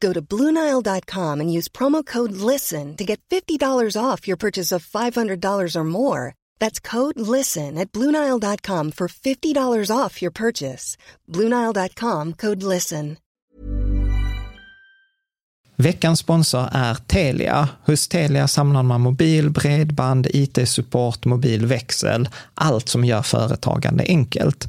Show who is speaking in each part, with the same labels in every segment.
Speaker 1: Go to Bluenile.com and use promo code LISTEN to get $50 off your purchase of $500 or more. That's code LISTEN at Bluenile.com for $50 off your purchase. Bluenile.com code LISTEN.
Speaker 2: Veckans sponsor är Telia. Hos Telia samlar man mobil, bredband, IT-support, mobilväxel, allt som gör företagande enkelt.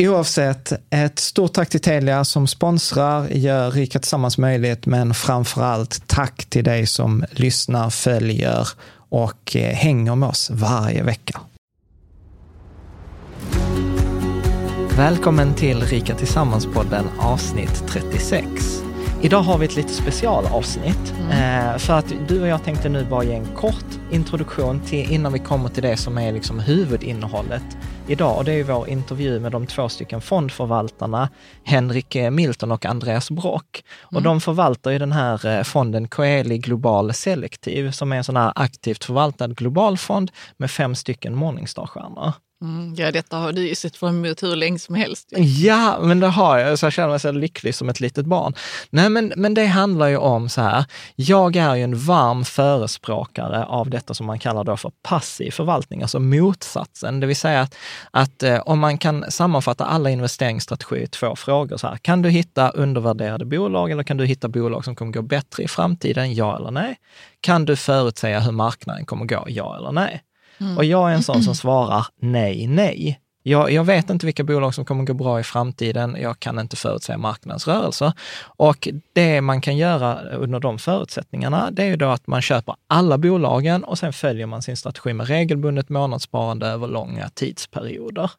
Speaker 2: Oavsett, ett stort tack till Telia som sponsrar, gör Rika Tillsammans möjligt, men framför allt tack till dig som lyssnar, följer och eh, hänger med oss varje vecka. Välkommen till Rika Tillsammans-podden avsnitt 36. Idag har vi ett lite specialavsnitt, mm. för att du och jag tänkte nu bara ge en kort introduktion till, innan vi kommer till det som är liksom huvudinnehållet idag. Och det är vår intervju med de två stycken fondförvaltarna, Henrik Milton och Andreas Brock. Och
Speaker 3: Mm.
Speaker 2: de förvaltar ju den här eh, fonden Coeli Global Selektiv, som är en sån här aktivt förvaltad global fond med fem stycken Morningstar-stjärnor.
Speaker 3: Mm, ja, detta har du ju sett fram emot hur länge som helst.
Speaker 2: Ja, men det har jag. Så jag känner mig så lycklig som ett litet barn. Nej, men, men det handlar ju om så här. Jag är ju en varm förespråkare av detta som man kallar då för passiv förvaltning, alltså motsatsen. Det vill säga att, att eh, om man kan sammanfatta alla investeringsstrategier i två frågor så här. Kan du hitta undervärderade bolag eller kan du hitta bolag som kommer gå bättre i framtiden? Ja eller nej? Kan du förutsäga hur marknaden kommer gå? Ja eller nej? Och jag är en sån som svarar nej, nej. Jag, jag vet inte vilka bolag som kommer gå bra i framtiden. Jag kan inte förutsäga marknadsrörelser. Och det man kan göra under de förutsättningarna, det är ju då att man köper alla bolagen och sen följer man sin strategi med regelbundet månadssparande över långa tidsperioder.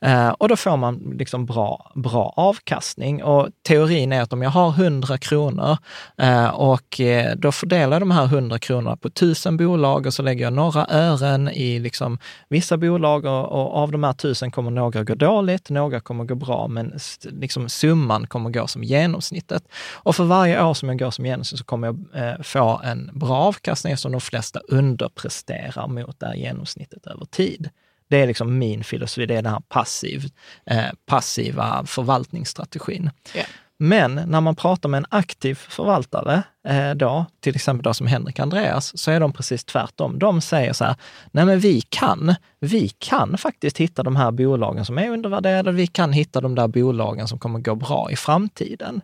Speaker 2: Eh, och då får man liksom bra, bra avkastning. Och teorin är att om jag har 100 kronor eh, och eh, då fördelar jag de här 100 kronorna på 1000 bolag och så lägger jag några ören i liksom vissa bolag och, och av de här 1000 kommer några gå dåligt, några kommer gå bra, men liksom summan kommer gå som genomsnittet. Och för varje år som jag går som genomsnitt så kommer jag eh, få en bra avkastning eftersom de flesta underpresterar mot det här genomsnittet över tid. Det är liksom min filosofi, det är den här passiv, eh, passiva förvaltningsstrategin.
Speaker 3: Yeah.
Speaker 2: Men när man pratar med en aktiv förvaltare, eh, då, till exempel då som Henrik Andreas, så är de precis tvärtom. De säger så här, nej men vi kan, vi kan faktiskt hitta de här bolagen som är undervärderade, vi kan hitta de där bolagen som kommer gå bra i framtiden.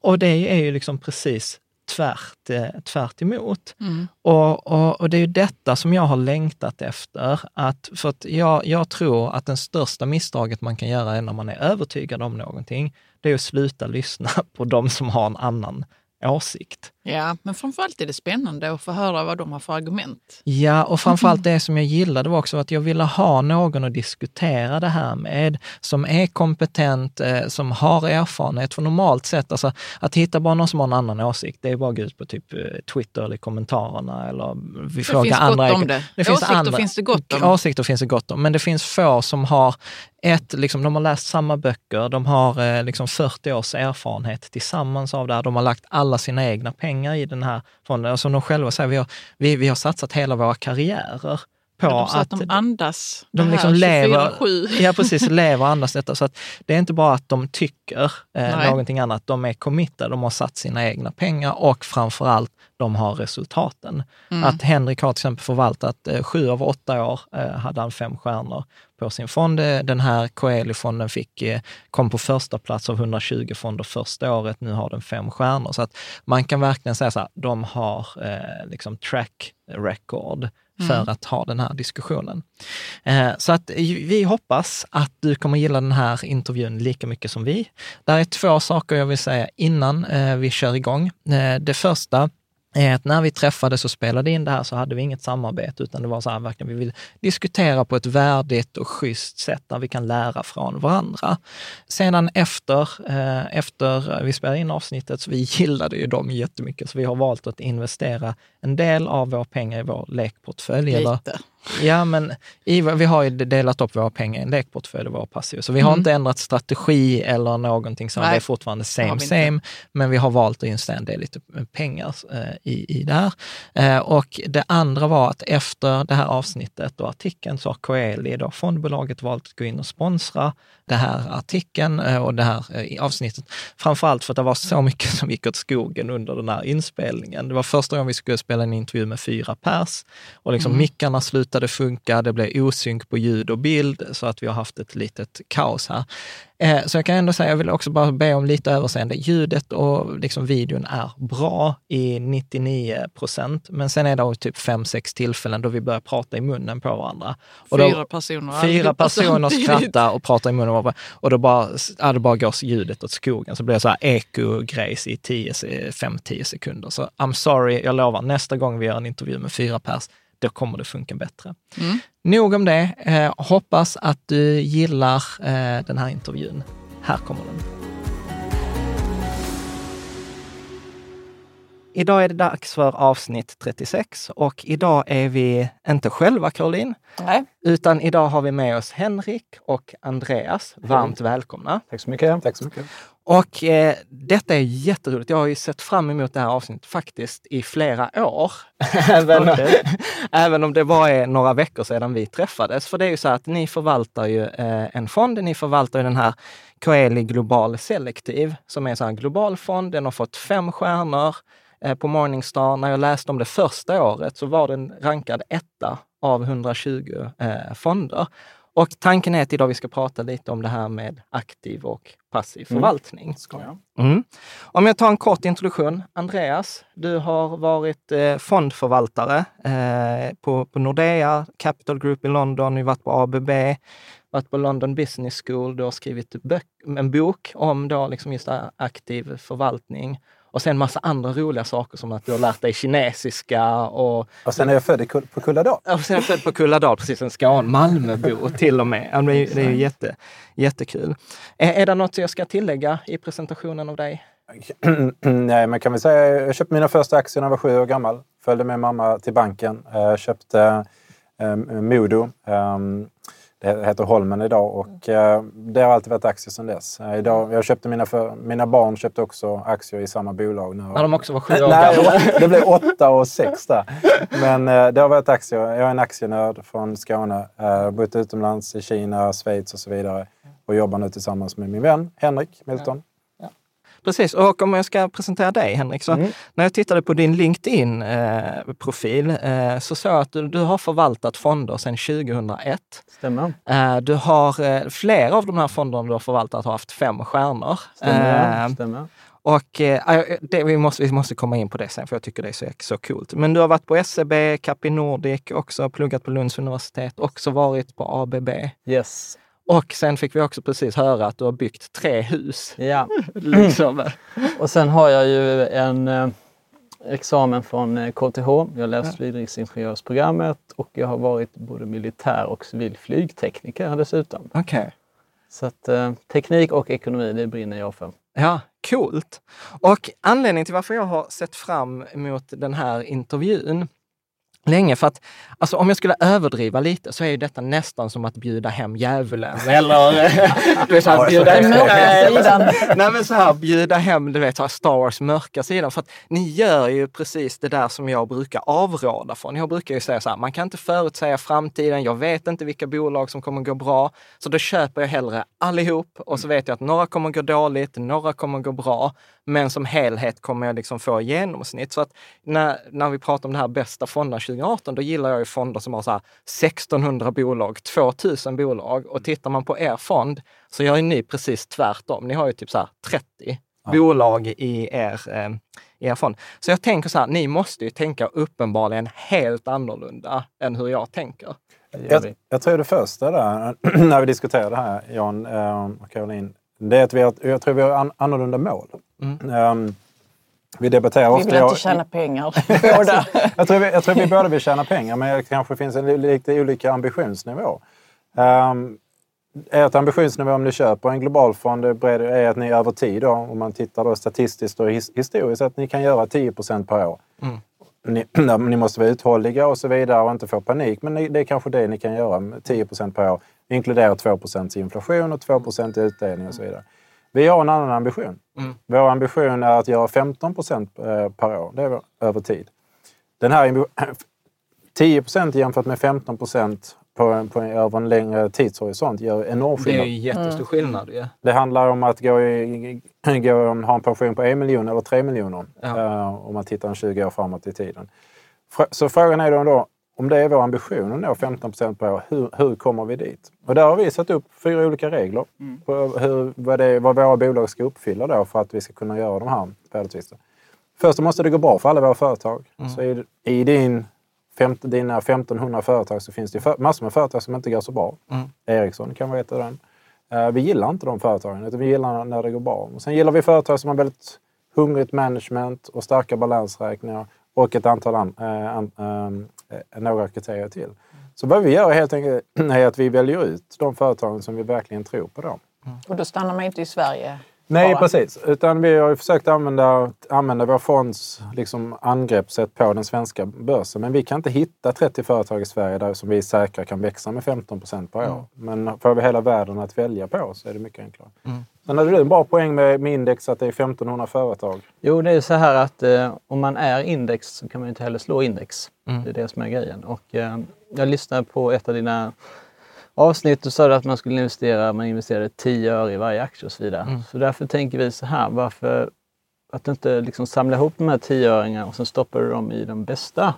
Speaker 2: Och det är ju liksom precis tvärt, eh, tvärt emot.
Speaker 3: Mm.
Speaker 2: Och, och, och det är ju detta som jag har längtat efter. Att, för att jag, jag tror att det största misstaget man kan göra är när man är övertygad om någonting, det är att sluta lyssna på de som har en annan åsikt.
Speaker 3: Ja, men framförallt är det spännande att få höra vad de har för argument.
Speaker 2: Ja, och framförallt det som jag gillade var också att jag ville ha någon att diskutera det här med, som är kompetent, eh, som har erfarenhet. För normalt sett, alltså, att hitta bara någon som har en annan åsikt, det är bara att gå ut på typ eh, Twitter eller kommentarerna eller vi
Speaker 3: Det
Speaker 2: frågar
Speaker 3: finns
Speaker 2: andra.
Speaker 3: gott om det.
Speaker 2: Det finns
Speaker 3: Åsikter
Speaker 2: andra-
Speaker 3: finns det gott om.
Speaker 2: Åsikter finns det gott om, men det finns få som har ett, liksom, de har läst samma böcker, de har eh, liksom 40 års erfarenhet tillsammans av det här. De har lagt alla sina egna pengar i den här fonden. Som de själva säger, vi har, vi, vi har satsat hela våra karriärer på
Speaker 3: de sa
Speaker 2: att...
Speaker 3: de andas
Speaker 2: de
Speaker 3: det
Speaker 2: liksom
Speaker 3: här
Speaker 2: lever,
Speaker 3: 24-7.
Speaker 2: ja precis, lever och andas detta. Så att det är inte bara att de tycker eh, någonting annat, de är committed, de har satt sina egna pengar och framför allt de har resultaten.
Speaker 3: Mm.
Speaker 2: Att Henrik har till exempel förvaltat eh, sju av åtta år, eh, hade han fem stjärnor på sin fond. Eh, Den här Coeli-fonden fick, eh, kom på första plats av 120 fonder första året, nu har den fem stjärnor. Så att man kan verkligen säga så här, de har eh, liksom track record för att ha den här diskussionen. Eh, Så att vi hoppas att du kommer gilla den här intervjun lika mycket som vi. Det är två saker jag vill säga innan eh, vi kör igång. Eh, Det första är att när vi träffades och spelade in det här så hade vi inget samarbete, utan det var så här, verkligen, vi vill diskutera på ett värdigt och schysst sätt där vi kan lära från varandra. Sedan efter, eh, efter vi spelade in avsnittet, så vi gillade ju dem jättemycket, så vi har valt att investera en del av våra pengar i vår lekportfölj. eller- Ja, men i, vi har ju delat upp våra pengar i en lekportfölj och våra passiva. Så vi har
Speaker 3: Mm.
Speaker 2: inte ändrat strategi eller någonting sånt. Det är fortfarande same same. Men vi har valt att investera en lite pengar eh, i, i det här. Eh, och det andra var att efter det här avsnittet och artikeln så har Coeli, då fondbolaget, valt att gå in och sponsra det här artikeln eh, och det här eh, avsnittet. Framförallt för att det var så mycket som gick åt skogen under den här inspelningen. Det var första gången vi skulle spela en intervju med fyra pers och liksom mickarna slutade funka, det blev osynk på ljud och bild så att vi har haft ett litet kaos här. Eh, Så jag kan ändå säga, jag vill också bara be om lite överseende. Ljudet och liksom videon är bra i 99 procent, men sen är det typ fem, sex tillfällen då vi börjar prata i munnen på varandra. Och då-
Speaker 3: Fyra personer.
Speaker 2: Fyra personer skrattar och pratar i munnen på varandra. och då bara, ja, bara går ljudet åt skogen. Så blir det så här eko-grejs i 5-10 sekunder. Så I'm sorry, jag lovar, nästa gång vi gör en intervju med fyra pers, då kommer det funka bättre.
Speaker 3: Mm.
Speaker 2: Nog om det. Eh, hoppas att du gillar eh, den här intervjun. Här kommer den. Idag är det dags för avsnitt 36 och idag är vi inte själva, Caroline,
Speaker 3: Nej.
Speaker 2: utan idag har vi med oss Henrik och Andreas. Varmt välkomna.
Speaker 4: Tack så mycket. Tack så mycket.
Speaker 2: Och eh, detta är jätteroligt. Jag har ju sett fram emot det här avsnittet faktiskt i flera år. även, även om det bara är några veckor sedan vi träffades. För det är ju så att ni förvaltar ju eh, en fond. Ni förvaltar ju den här Coeli Global Selektiv som är en sån här global fond. Den har fått fem stjärnor eh, på Morningstar. När jag läste om det första året så var den rankad etta av 120 eh, fonder. Och tanken är att idag vi ska prata lite om det här med aktiv och passiv förvaltning.
Speaker 4: Ska jag?
Speaker 2: Mm. Om jag tar en kort introduktion. Andreas, du har varit eh, fondförvaltare eh, på, på Nordea, Capital Group i London, du varit på ABB, varit på London Business School, du har skrivit bök- en bok om då liksom just aktiv förvaltning. Och sen massa andra roliga saker som att du har lärt dig kinesiska och
Speaker 4: Och sen är jag född på Kulladal.
Speaker 2: och sen är jag född på Kulladal, precis en Skåne, Malmöbo till och med. Det är, det är ju jätte, jättekul. Är, är det något jag ska tillägga i presentationen av dig?
Speaker 4: Nej, men kan vi säga, jag köpte mina första aktier när jag var sju år gammal. Följde med mamma till banken. Eh, köpte eh, Modo. Det heter Holmen idag och eh, det har alltid varit aktier sedan dess. Eh, idag, jag köpte mina, för, mina barn köpte också aktier i samma bolag. Nu.
Speaker 2: När de också var sju år
Speaker 4: Nej,
Speaker 2: gamla?
Speaker 4: det blev åtta och sex där. Men eh, det har varit aktier. Jag är en aktienörd från Skåne. Bott utomlands i Kina, Schweiz och så vidare. Och jobbar nu tillsammans med min vän Henrik Milton.
Speaker 2: Precis, och om jag ska presentera dig Henrik, så
Speaker 4: Mm.
Speaker 2: när jag tittade på din LinkedIn-profil eh, så såg jag att du, du har förvaltat fonder sedan 2001.
Speaker 4: Stämmer.
Speaker 2: Eh, du har, eh, flera av de här fonderna du har förvaltat har haft fem stjärnor.
Speaker 4: Stämmer.
Speaker 2: Eh,
Speaker 4: Stämmer.
Speaker 2: Och eh, det, vi, måste, vi måste komma in på det sen, för jag tycker det är så, så coolt. Men du har varit på SEB, Capi Nordic, också pluggat på Lunds universitet, också varit på ABB.
Speaker 5: Yes.
Speaker 2: Och sen fick vi också precis höra att du har byggt tre hus.
Speaker 5: Ja.
Speaker 2: liksom.
Speaker 5: Och sen har jag ju en eh, examen från eh, KTH. Jag har läst flygdriftsingenjörsprogrammet och jag har varit både militär och civil flygtekniker dessutom.
Speaker 2: Okay.
Speaker 5: Så att eh, teknik och ekonomi, det brinner jag för.
Speaker 2: Ja, coolt. Och anledningen till varför jag har sett fram emot den här intervjun länge. För att alltså, om jag skulle överdriva lite så är ju detta nästan som att bjuda hem djävulen. Eller du vet, så här, bjuda hem, nej, men så här, bjuda hem du vet, Star Wars mörka sidan. För att ni gör ju precis det där som jag brukar avråda från. Jag brukar ju säga så här, man kan inte förutsäga framtiden. Jag vet inte vilka bolag som kommer gå bra. Så då köper jag hellre allihop och så vet jag att några kommer gå dåligt, några kommer gå bra. Men som helhet kommer jag liksom få genomsnitt. Så att när, när vi pratar om det här bästa fonderna 2018, då gillar jag ju fonder som har så 1600 bolag, 2000 bolag. Och tittar man på er fond så gör ju ni precis tvärtom. Ni har ju typ så 30 ja. bolag i er, eh, i er fond. Så jag tänker så här, ni måste ju tänka uppenbarligen helt annorlunda än hur jag tänker.
Speaker 4: Jag, jag tror det första där, när vi diskuterade det här, Jan eh, och Caroline, det är att vi har, jag tror vi har annorlunda mål. Mm. Um, vi debatterar ofta...
Speaker 3: Vi vill inte tjäna pengar båda.
Speaker 4: jag, tror vi, jag tror vi båda vill tjäna pengar men det kanske finns en lite olika ambitionsnivå. Um, ert ambitionsnivå om ni köper en global fond är att ni över tid, då, om man tittar då statistiskt och historiskt, att ni kan göra 10% per år. Mm. Ni, ni, måste vara uthålliga och så vidare och inte få panik. Men det är kanske det ni kan göra, 10% per år. Inkluderar 2% inflation och 2 i utdelning och så vidare. Vi har en annan ambition. Mm. Vår ambition är att göra 15 eh, per år. Det är över tid. Den här 10% jämfört med 15 på, på, över en längre tidshorisont gör enorm skillnad.
Speaker 2: Det är jättestor mm. skillnad. Ja.
Speaker 4: Det handlar om att gå i, gå, ha en pension på en miljon eller tre miljoner ja. uh, om man tittar en 20 år framåt i tiden. Så frågan är då, då om det är vår ambition att nå 15 per år, hur, hur kommer vi dit? Och där har vi satt upp fyra olika regler mm. på hur, vad, det, vad våra bolag ska uppfylla då för att vi ska kunna göra de här värdetvisterna. Först måste det gå bra för alla våra företag. Mm. Så i, i din, fem, dina 1500 företag så finns det för, massor med företag som inte går så bra. Mm. Ericsson kan vara ett av dem. Uh, vi gillar inte de företagen, utan vi gillar när det går bra. Och sen gillar vi företag som har väldigt hungrigt management och starka balansräkningar och ett antal an, an, äh, några kriterier till. Så vad vi gör helt enkelt är att vi väljer ut de företagen som vi verkligen tror på. Dem.
Speaker 3: Mm. Och då stannar man inte i Sverige?
Speaker 4: Nej, bara. precis. Utan vi har försökt använda, använda vår fonds liksom, angreppssätt på den svenska börsen. Men vi kan inte hitta 30 företag i Sverige där som vi är säkra kan växa med 15 procent per år. Mm. Men får vi hela världen att välja på så är det mycket enklare. Mm. Sen hade du en bra poäng med, med index att det är 1500 företag.
Speaker 5: Jo, det är så här att eh, om man är index så kan man inte heller slå index. Mm. Det är det som är grejen. Och, eh, jag lyssnade på ett av dina avsnitt och sa att man skulle investera, man investerade 10 öre i varje aktie och så vidare. Mm. Så därför tänker vi så här, varför att inte liksom samla ihop de här 10-öringarna och sen stoppar du dem i de bästa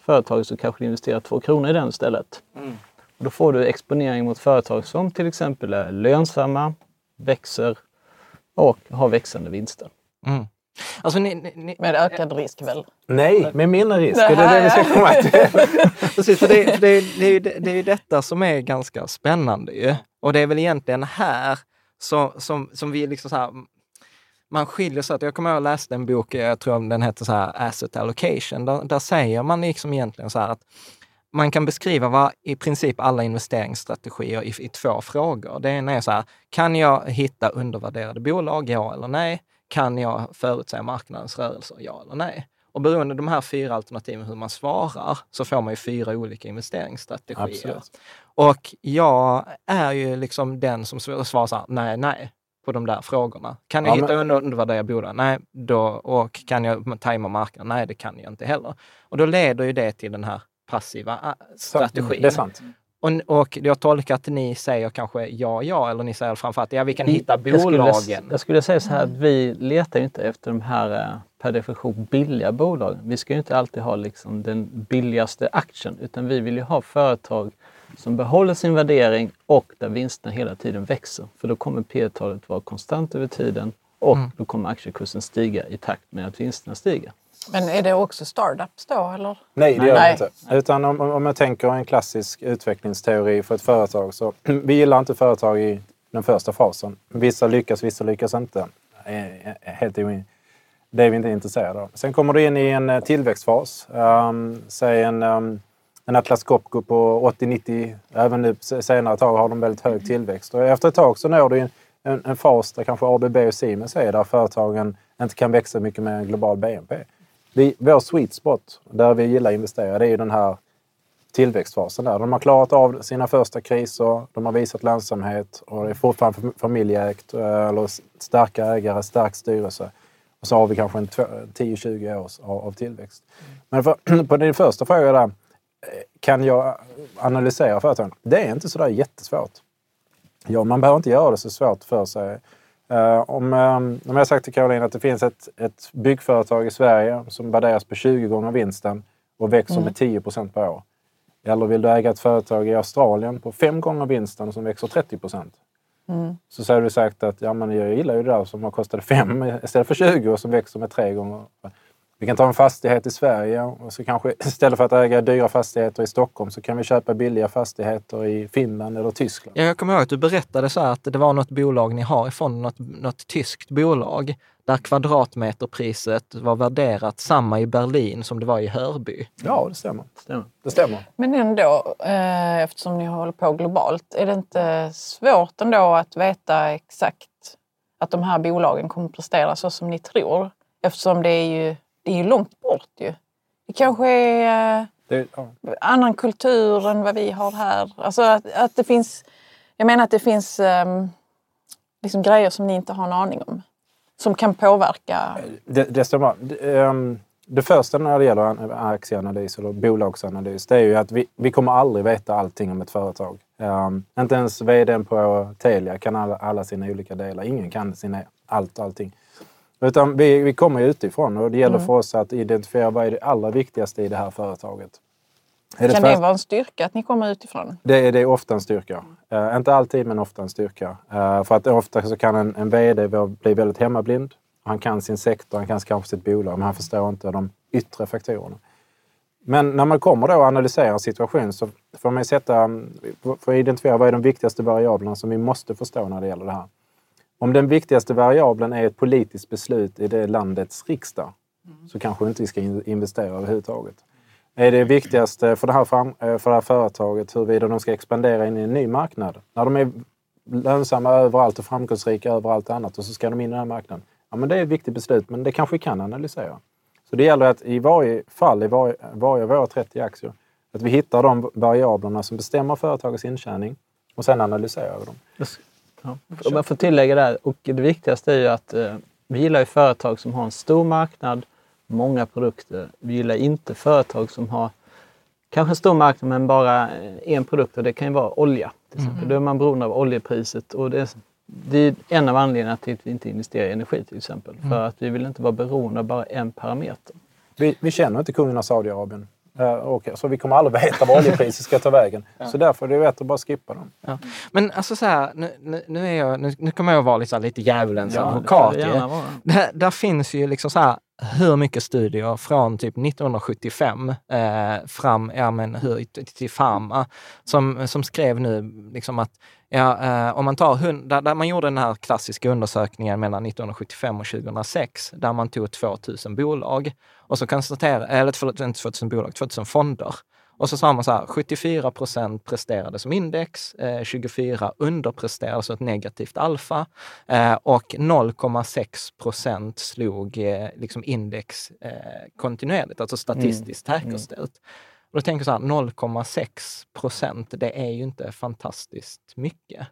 Speaker 5: företagen så kanske du investerar 2 kronor i den istället. Mm. Och då får du exponering mot företag som till exempel är lönsamma, växer och har växande vinster. Mm.
Speaker 3: Alltså, ni, ni, med ökad risk väl?
Speaker 4: Nej, med mindre risk. Det, det är det vi ska komma till.
Speaker 2: Precis, för det, det, det, det är ju detta som är ganska spännande ju. Och det är väl egentligen här som, som, som vi liksom så här, man skiljer sig åt. Jag kommer ihåg att jag läste en bok, jag tror den heter så här Asset Allocation. Där, där säger man liksom egentligen så här att man kan beskriva vad i princip alla investeringsstrategier i, i två frågor. Det ena är så här, kan jag hitta undervärderade bolag, ja eller nej? Kan jag förutsäga marknadens rörelser, ja eller nej? Och beroende på de här fyra alternativen hur man svarar så får man ju fyra olika investeringsstrategier. Absolut. Och jag är ju liksom den som svarar så här, nej, nej på de där frågorna. Kan jag ja, hitta men... undervärderade bolag? Nej. Då, och kan jag tajma marknaden? Nej, det kan jag inte heller. Och då leder ju det till den här passiva äh, strategin.
Speaker 4: Det är sant.
Speaker 2: Och, och jag tolkar att ni säger kanske ja, ja, eller ni säger framförallt ja, vi kan hitta bolagen.
Speaker 5: Jag skulle, jag skulle säga så här att vi letar inte efter de här äh, per definition billiga bolagen. Vi ska ju inte alltid ha liksom den billigaste aktien, utan vi vill ju ha företag som behåller sin värdering och där vinsterna hela tiden växer. För då kommer P talet vara konstant över tiden och då kommer aktiekursen stiga i takt med att vinsterna stiger.
Speaker 3: Men är det också startups då? Eller?
Speaker 4: Nej, det gör det inte. Utan om, om jag tänker en klassisk utvecklingsteori för ett företag så vi gillar inte företag i den första fasen. Vissa lyckas, vissa lyckas inte. Eh, eh, Helt det är vi inte intresserade av. Sen kommer du in i en eh, tillväxtfas. Um, säg en, um, en Atlas Copco på 80-90, även nu se- senare tag har de väldigt hög tillväxt. Och efter ett tag så når du en, en, en fas där kanske ABB och Siemens är, där företagen inte kan växa mycket mer än global BNP. Vi, vår sweet spot, där vi gillar att investera, det är ju den här tillväxtfasen där. De har klarat av sina första kriser, de har visat lönsamhet och det är fortfarande familjeägt eh, eller starka ägare, stark styrelse. Och så har vi kanske en 10-20 års av, av tillväxt. Men för, på din första fråga där, eh, kan jag eh, analysera företagen? Det är inte så där jättesvårt. Ja, man behöver inte göra det så svårt för sig. Eh, om, eh, om jag har sagt till Caroline att det finns ett, ett byggföretag i Sverige som värderas på 20 gånger vinsten och växer med 10 procent per år. Eller vill du äga ett företag i Australien på fem gånger vinsten som växer 30 procent? Så säger du sagt att ja, men jag gillar ju det där som har kostat 5 istället för 20 och som växer med tre gånger. Vi kan ta en fastighet i Sverige och så kanske istället för att äga dyra fastigheter i Stockholm så kan vi köpa billiga fastigheter i Finland eller Tyskland.
Speaker 2: Ja, jag kommer ihåg att du berättade så här att det var något bolag ni har i fonden, något, något tyskt bolag, där kvadratmeterpriset var värderat samma i Berlin som det var i Hörby.
Speaker 4: Ja, det stämmer.
Speaker 5: Stämmer.
Speaker 4: Det stämmer.
Speaker 3: Men ändå, eh, eftersom ni håller på globalt, är det inte svårt ändå att veta exakt att de här bolagen kommer att prestera så som ni tror? Eftersom det är ju, det är ju långt bort ju. Det kanske är
Speaker 4: Det, ja.
Speaker 3: annan kultur än vad vi har här. Alltså att, att det finns, jag menar att det finns ehm, liksom grejer som ni inte har en aning om. Som kan påverka.
Speaker 4: Det, det stämmer. Det, ehm, det första när det gäller an- aktieanalys eller bolagsanalys, det är ju att vi, vi kommer aldrig veta allting om ett företag. Ehm, inte ens vdn på Telia kan alla, alla sina olika delar. Ingen kan sina allt allting. Utan vi, vi kommer utifrån och det gäller för oss att identifiera vad är det allra viktigaste i det här företaget. Är
Speaker 3: Kan det
Speaker 4: företag-
Speaker 3: vara en styrka att ni kommer utifrån?
Speaker 4: det är, det är ofta en styrka. Eh, inte alltid, men ofta en styrka. Eh, för att ofta så kan en, en VD bli väldigt hemmablind. Han kan sin sektor, han kan kanske sitt bolag, men han förstår inte de yttre faktorerna. Men när man kommer då och analyserar en situation så får man sätta, för att identifiera vad är de viktigaste variablerna som vi måste förstå när det gäller det här. Om den viktigaste variabeln är ett politiskt beslut i det landets riksdag så kanske inte vi ska in- investera överhuvudtaget. Är det viktigaste för det, här fram, eh, för det här företaget huruvida de ska expandera in i en ny marknad? När de är lönsamma överallt och framgångsrika överallt annat och så ska de in i den här marknaden. Ja, men det är ett viktigt beslut, men det kanske vi kan analysera. Så det gäller att i varje fall, i varje, varje av våra 30 aktier, att vi hittar de variablerna som bestämmer företagets intjäning och sen analyserar vi dem.
Speaker 5: Ja. Om jag får tillägga där, och det viktigaste är ju att eh, vi gillar ju företag som har en stor marknad, många produkter. Vi gillar inte företag som har kanske en stor marknad men bara eh, en produkt och det kan ju vara olja. Till exempel. Då är man beroende av oljepriset och det är, det är en av anledningarna till att vi inte investerar i energi till exempel. För att vi vill inte vara beroende av bara en parameter.
Speaker 4: Vi, vi känner inte kungen av Saudiarabien. Och, så vi kommer aldrig veta var oljepriset ska ta vägen. Så därför är det bättre att bara skippa dem.
Speaker 2: Ja. Men alltså så här, nu, nu, är jag, nu, nu kommer jag att vara lite, djävulens
Speaker 5: Ja,
Speaker 2: advokat.
Speaker 5: det.
Speaker 2: Där, där finns ju liksom så här hur mycket studier från typ 1975 eh, fram ja, men hur, till- Pharma som, som skrev nu liksom att ja, eh, om man tar hund, där, där man gjorde den här klassiska undersökningen mellan 1975 och 2006 där man tog 2000 bolag och så konstaterade, eller förlåt, inte 2000 bolag, 2000 fonder. Och så sa man så här, 74 procent presterade som index, eh, 24 underpresterade, alltså ett negativt alfa eh, och 0,6 procent slog eh, liksom index eh, kontinuerligt, alltså statistiskt säkerställt. Och då tänker jag så här, 0,6 procent, det är ju inte fantastiskt mycket.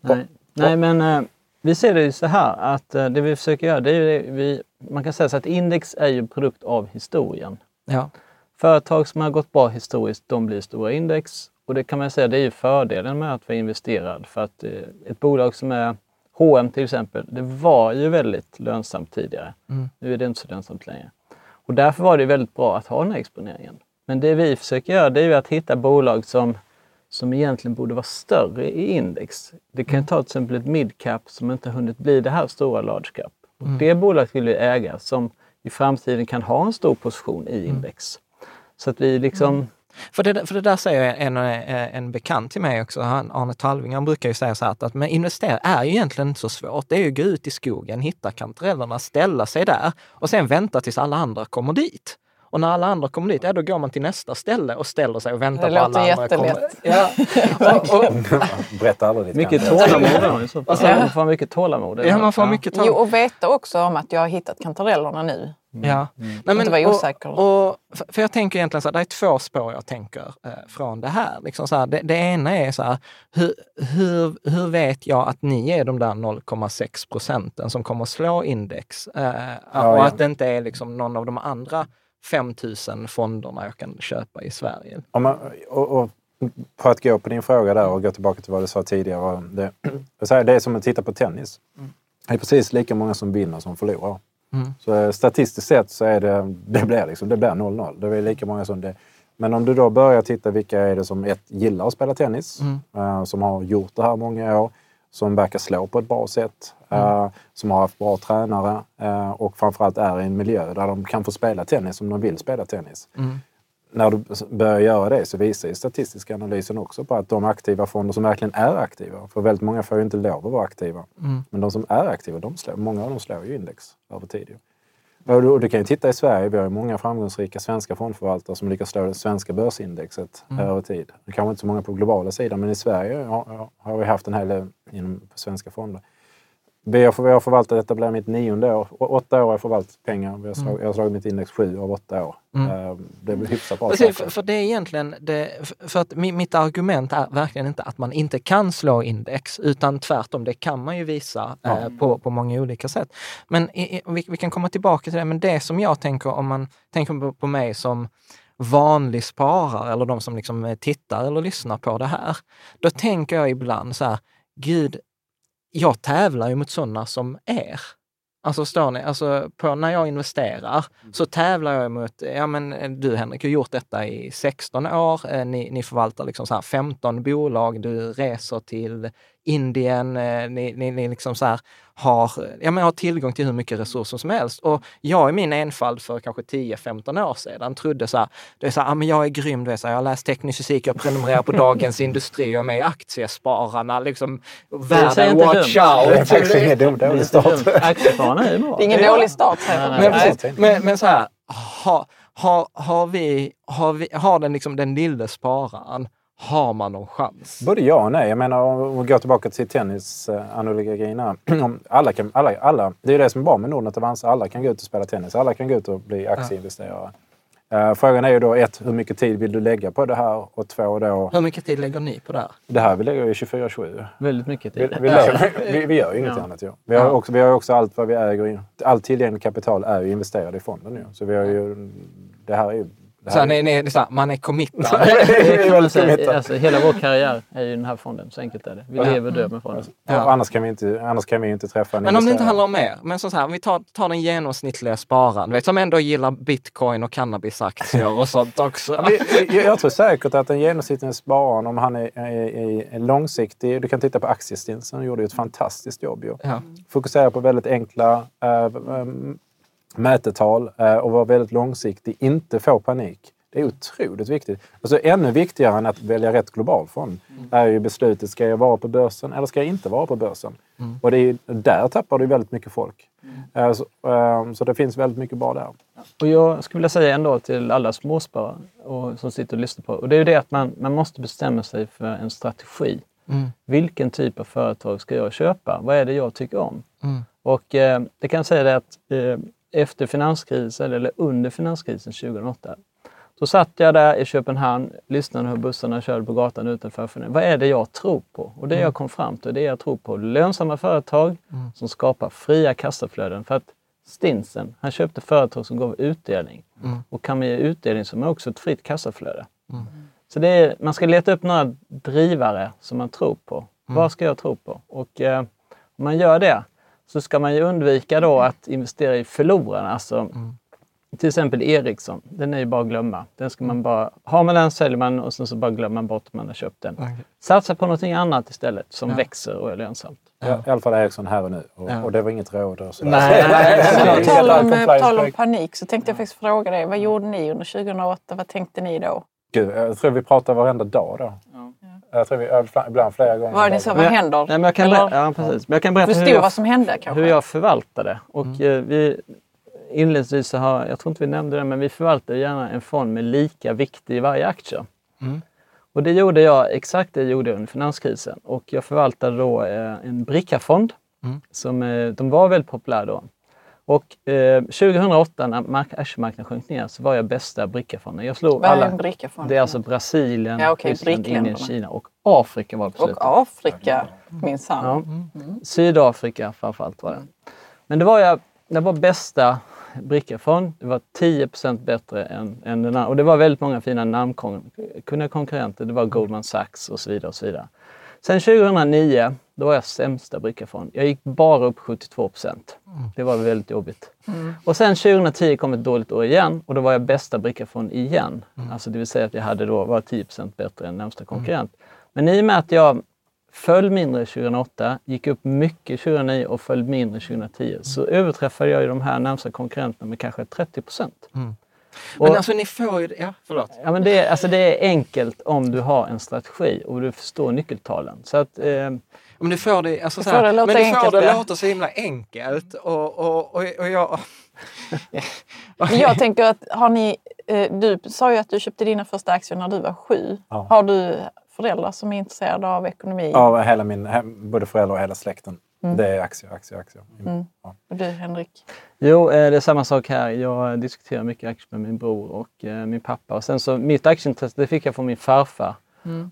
Speaker 5: Nej, Nej men eh, vi ser det ju så här att eh, det vi försöker göra, det är ju det vi, man kan säga så att index är ju produkt av historien.
Speaker 2: Ja.
Speaker 5: Företag som har gått bra historiskt, de blir stora index. Och det kan man säga, det är ju fördelen med att vara investerad. För att eh, ett bolag som är H&M till exempel, det var ju väldigt lönsamt tidigare. Nu är det inte så lönsamt längre. Och därför var det väldigt bra att ha den här exponeringen. Men det vi försöker göra, det är ju att hitta bolag som, som egentligen borde vara större i index. Det kan ju ta till exempel ett midcap som inte har hunnit bli det här stora large cap. Och Det bolaget vill vi äga som i framtiden kan ha en stor position i index. Så att vi liksom...
Speaker 2: För det, för det där säger en, en bekant till mig också, han, Arne Talving, han brukar ju säga så här att, att men investera är ju egentligen inte så svårt. Det är ju att gå ut i skogen, hitta kantarellerna, ställa sig där och sen vänta tills alla andra kommer dit. Och när alla andra kommer dit, ja, då går man till nästa ställe och ställer sig och väntar
Speaker 3: Det
Speaker 2: på alla
Speaker 3: låter
Speaker 2: andra kommer.
Speaker 3: jättelätt.
Speaker 2: Ja.
Speaker 4: Aldrig ditt
Speaker 5: Mycket tålamod har man får mycket tålamod.
Speaker 2: ja, man får mycket
Speaker 3: Jo,
Speaker 2: tag.
Speaker 3: och veta också om att jag har hittat kantarellerna nu.
Speaker 2: Ja. Nej,
Speaker 3: Inte vara osäker.
Speaker 2: Och, och, för, jag tänker egentligen så här, det är två spår jag tänker eh, från det här. Liksom så här det, det ena är så här, hur, hur, hur vet jag att ni är de där 0,6 procenten som kommer slå index? Eh, och
Speaker 4: ja.
Speaker 2: att det inte är liksom någon av de andra 5 000 fonderna jag kan köpa i Sverige.
Speaker 4: Om man, och, och på att gå på din fråga där och gå tillbaka till vad du sa tidigare. Det, det är som att titta på tennis. Det är precis lika många som vinner som förlorar.
Speaker 2: Mm.
Speaker 4: Så eh, statistiskt sett så är det, det blir liksom, det blir 0-0. Det är lika många som det. Men om du då börjar titta vilka är det som ett, gillar att spela tennis,
Speaker 2: Mm.
Speaker 4: eh, som har gjort det här många år, som verkar slå på ett bra sätt, eh, som har haft bra tränare och framförallt är i en miljö där de kan få spela tennis om de vill spela tennis när du börjar göra det så visar ju statistiska analysen också på att de aktiva fonder som verkligen är aktiva, för väldigt många får ju inte lov att vara aktiva, men de som är aktiva, de slår, många av dem slår ju index över tid. Och du, du kan ju titta i Sverige, vi har ju många framgångsrika svenska fondförvaltare som lyckas slå det svenska börsindexet över tid. Det kanske inte så många på globala sidan, men i Sverige har, har vi haft en hel del inom svenska fonder. Vi har, vi har förvaltat, detta blir mitt nionde år. Åtta år har jag förvaltat pengar. Vi har slag, Jag har slagit mitt index sju av åtta år. Eh, Det är hyfsat bra.
Speaker 2: Precis, för, för det är egentligen, det, för- att mi- mitt argument är verkligen inte att man inte kan slå index, utan tvärtom, det kan man ju visa eh, på, på många olika sätt. Men i, i, vi, vi kan komma tillbaka till det, men det som jag tänker om man tänker på, på mig som vanlig sparare eller de som liksom eh, tittar eller lyssnar på det här, då tänker jag ibland så här, gud, jag tävlar ju mot sådana som er. Alltså förstår ni, alltså på, när jag investerar så tävlar jag mot, ja men eh, du Henrik har gjort detta i 16 år, eh, ni, ni förvaltar liksom så här 15 bolag, du reser till Indien, eh, ni, ni, ni liksom så här har, ja, men har tillgång till hur mycket resurser som helst. Och jag i min enfald för kanske 10-15 år sedan trodde så här, det är så här, ah, men jag är grym, du vet, så här, jag har läst teknisk fysik, jag prenumererar på Dagens Industri, jag är med i Aktiespararna, liksom världen
Speaker 5: inte
Speaker 2: watch
Speaker 5: dumt.
Speaker 4: Det är
Speaker 2: out.
Speaker 4: faktiskt ingen dum, dålig start.
Speaker 5: Aktiespararna är bra.
Speaker 3: Det är ingen dålig start.
Speaker 2: Men,
Speaker 5: nej.
Speaker 2: precis, men, men så här, har, har, har, vi, har, vi, har den, liksom, den lille spararen, har man någon chans?
Speaker 4: Både ja och nej. Jag menar om vi går tillbaka till tennisanalogierna. alla kan, alla, alla, det är det som är bra med Nordnet Avanza. Alla kan gå ut och spela tennis. Alla kan gå ut och bli aktieinvesterare. Eh, frågan är ju då ett, hur mycket tid vill du lägga på det här? Och två då,
Speaker 2: Hur mycket tid lägger ni på det här?
Speaker 4: det här vi lägger ju 24-7.
Speaker 5: Väldigt mycket
Speaker 4: Vi,
Speaker 5: tid.
Speaker 4: vi, lägger, vi, vi gör ju inget
Speaker 5: Ja.
Speaker 4: annat ju. Vi har, också, vi har också allt vad vi äger. Allt tillgängligt kapital är ju investerat i fonden nu. Så vi har ju... Det här är ju...
Speaker 2: Så
Speaker 4: här
Speaker 2: här,
Speaker 4: är,
Speaker 2: ni, ni, det är så här, man är committad.
Speaker 5: Alltså, hela vår karriär är ju den här fonden. Så enkelt är det. Vi lever och dör med fonden.
Speaker 2: Ja.
Speaker 4: Annars, kan vi inte, annars kan vi inte träffa en
Speaker 2: Men om det inte handlar om er, men så här, om vi tar, tar den genomsnittliga spararen, vet, som ändå gillar bitcoin och cannabisaktier och sånt också.
Speaker 4: Jag, jag tror säkert att den genomsnittliga spararen, om han är, är, är, långsiktig, du kan titta på Aktiestinsen, han gjorde ju ett fantastiskt jobb. Ju.
Speaker 2: Ja.
Speaker 4: Fokusera på väldigt enkla äh, mätetal äh, och vara väldigt långsiktig, inte få panik. Det är otroligt viktigt. Alltså, ännu viktigare än att välja rätt global fond är ju beslutet, ska jag vara på börsen eller ska jag inte vara på börsen? Och det är, där tappar du väldigt mycket folk. Äh, så, äh, så det finns väldigt mycket bra där.
Speaker 5: Och jag skulle vilja säga ändå till alla småsparare och, som sitter och lyssnar på. Och det är ju det att man, man måste bestämma sig för en strategi. Vilken typ av företag ska jag köpa? Vad är det jag tycker om? Och eh, det kan jag säga det att eh, efter finanskrisen eller under finanskrisen 2008 så satt jag där i Köpenhamn, lyssnade hur bussarna körde på gatan utanför. För vad är det jag tror på? Och det jag kom fram till, det är jag tror på lönsamma företag som skapar fria kassaflöden. För att Stinsen, han köpte företag som gav utdelning. Och kan man ge utdelning så har man också ett fritt kassaflöde. Så det är, man ska leta upp några drivare som man tror på. Vad ska jag tro på? Och eh, om man gör det så ska man ju undvika då att investera i förlorarna. Alltså, Till exempel Ericsson, den är ju bara att glömma. Den ska man bara, har man den säljer man och sen så bara glömmer man bort att man har köpt den. Satsa på någonting annat istället som
Speaker 2: Ja.
Speaker 5: växer och är lönsamt.
Speaker 4: Ja. I alla fall Ericsson här och nu. Och,
Speaker 2: Ja.
Speaker 4: och det var inget råd. Och.
Speaker 2: Nej,
Speaker 3: Men på tal om, på tal om panik så tänkte jag faktiskt fråga dig. Vad gjorde ni under 2008? Vad tänkte ni då?
Speaker 4: Gud, jag tror vi pratar varenda dag då. Jag tror vi ja, ibland flera gånger.
Speaker 3: Vad är det. Vad
Speaker 5: Men jag-
Speaker 3: händer?
Speaker 5: Nej, men jag kan,
Speaker 3: Eller
Speaker 5: berätta, ja, precis. Men jag kan berätta hur jag,
Speaker 3: vad som hände kanske?
Speaker 5: hur jag förvaltade. Och
Speaker 2: Mm.
Speaker 5: eh, vi, inledningsvis så har, jag tror inte vi nämnde det, men vi förvaltar gärna en fond med lika vikt i varje aktie.
Speaker 2: Mm.
Speaker 5: Och det gjorde jag, exakt det gjorde jag under finanskrisen. Och jag förvaltade då eh, en Bricka-fond.
Speaker 2: Mm.
Speaker 5: Som, eh, de var väldigt populära då. Och eh, 2008 när mark- aktiemarknaden sjönk ner så var jag bästa Bricka-fonden. Jag slog
Speaker 3: Vad är
Speaker 5: alla.
Speaker 3: en bricka för
Speaker 5: Det är alltså Brasilien,
Speaker 3: Ja, okej,
Speaker 5: Ryssland, Indien. Kina och Afrika var det på slutet.
Speaker 3: Och Afrika, minsann.
Speaker 5: Ja. Sydafrika framförallt var det. Men det var, jag, det var bästa Bricka-fond. Det var 10% bättre än, än den andra. Och det var väldigt många fina namnkunniga konkurrenter. Det var Goldman Sachs och så vidare. Och så vidare. Sen 2009, då var jag sämsta Bricka-fond. Jag gick bara upp 72% Det var väldigt jobbigt. Och sen 2010 kom ett dåligt år igen och då var jag bästa Bricka-fond igen. Alltså det vill säga att jag hade då var 10 bättre än närmsta konkurrent. Men i och med att jag föll mindre 2008, gick upp mycket 2009 och föll mindre 2010 så överträffade jag ju de här närmsta konkurrenterna med kanske 30 procent.
Speaker 2: Men alltså ni får ju... Ja, förlåt.
Speaker 5: Ja, men det, är, alltså det är enkelt om du har en strategi och du förstår nyckeltalen. Så att, eh,
Speaker 2: Men du får det, alltså, så här, men du får
Speaker 3: enkelt,
Speaker 2: det
Speaker 3: ja.
Speaker 2: låta så himla enkelt. Och, och, och, och jag...
Speaker 3: Jag tänker att har ni, eh, du sa ju att du köpte dina första aktier när du var sju.
Speaker 4: Ja.
Speaker 3: Har du föräldrar som är intresserade av ekonomi?
Speaker 4: Ja, hela min, både föräldrar och hela släkten. Det är aktier, aktier, aktier. Ja.
Speaker 3: Och du Henrik?
Speaker 5: Jo, eh, det är samma sak här. Jag diskuterar mycket aktier med min bror och eh, min pappa. Och sen så, mitt aktieintresse det fick jag från min farfar.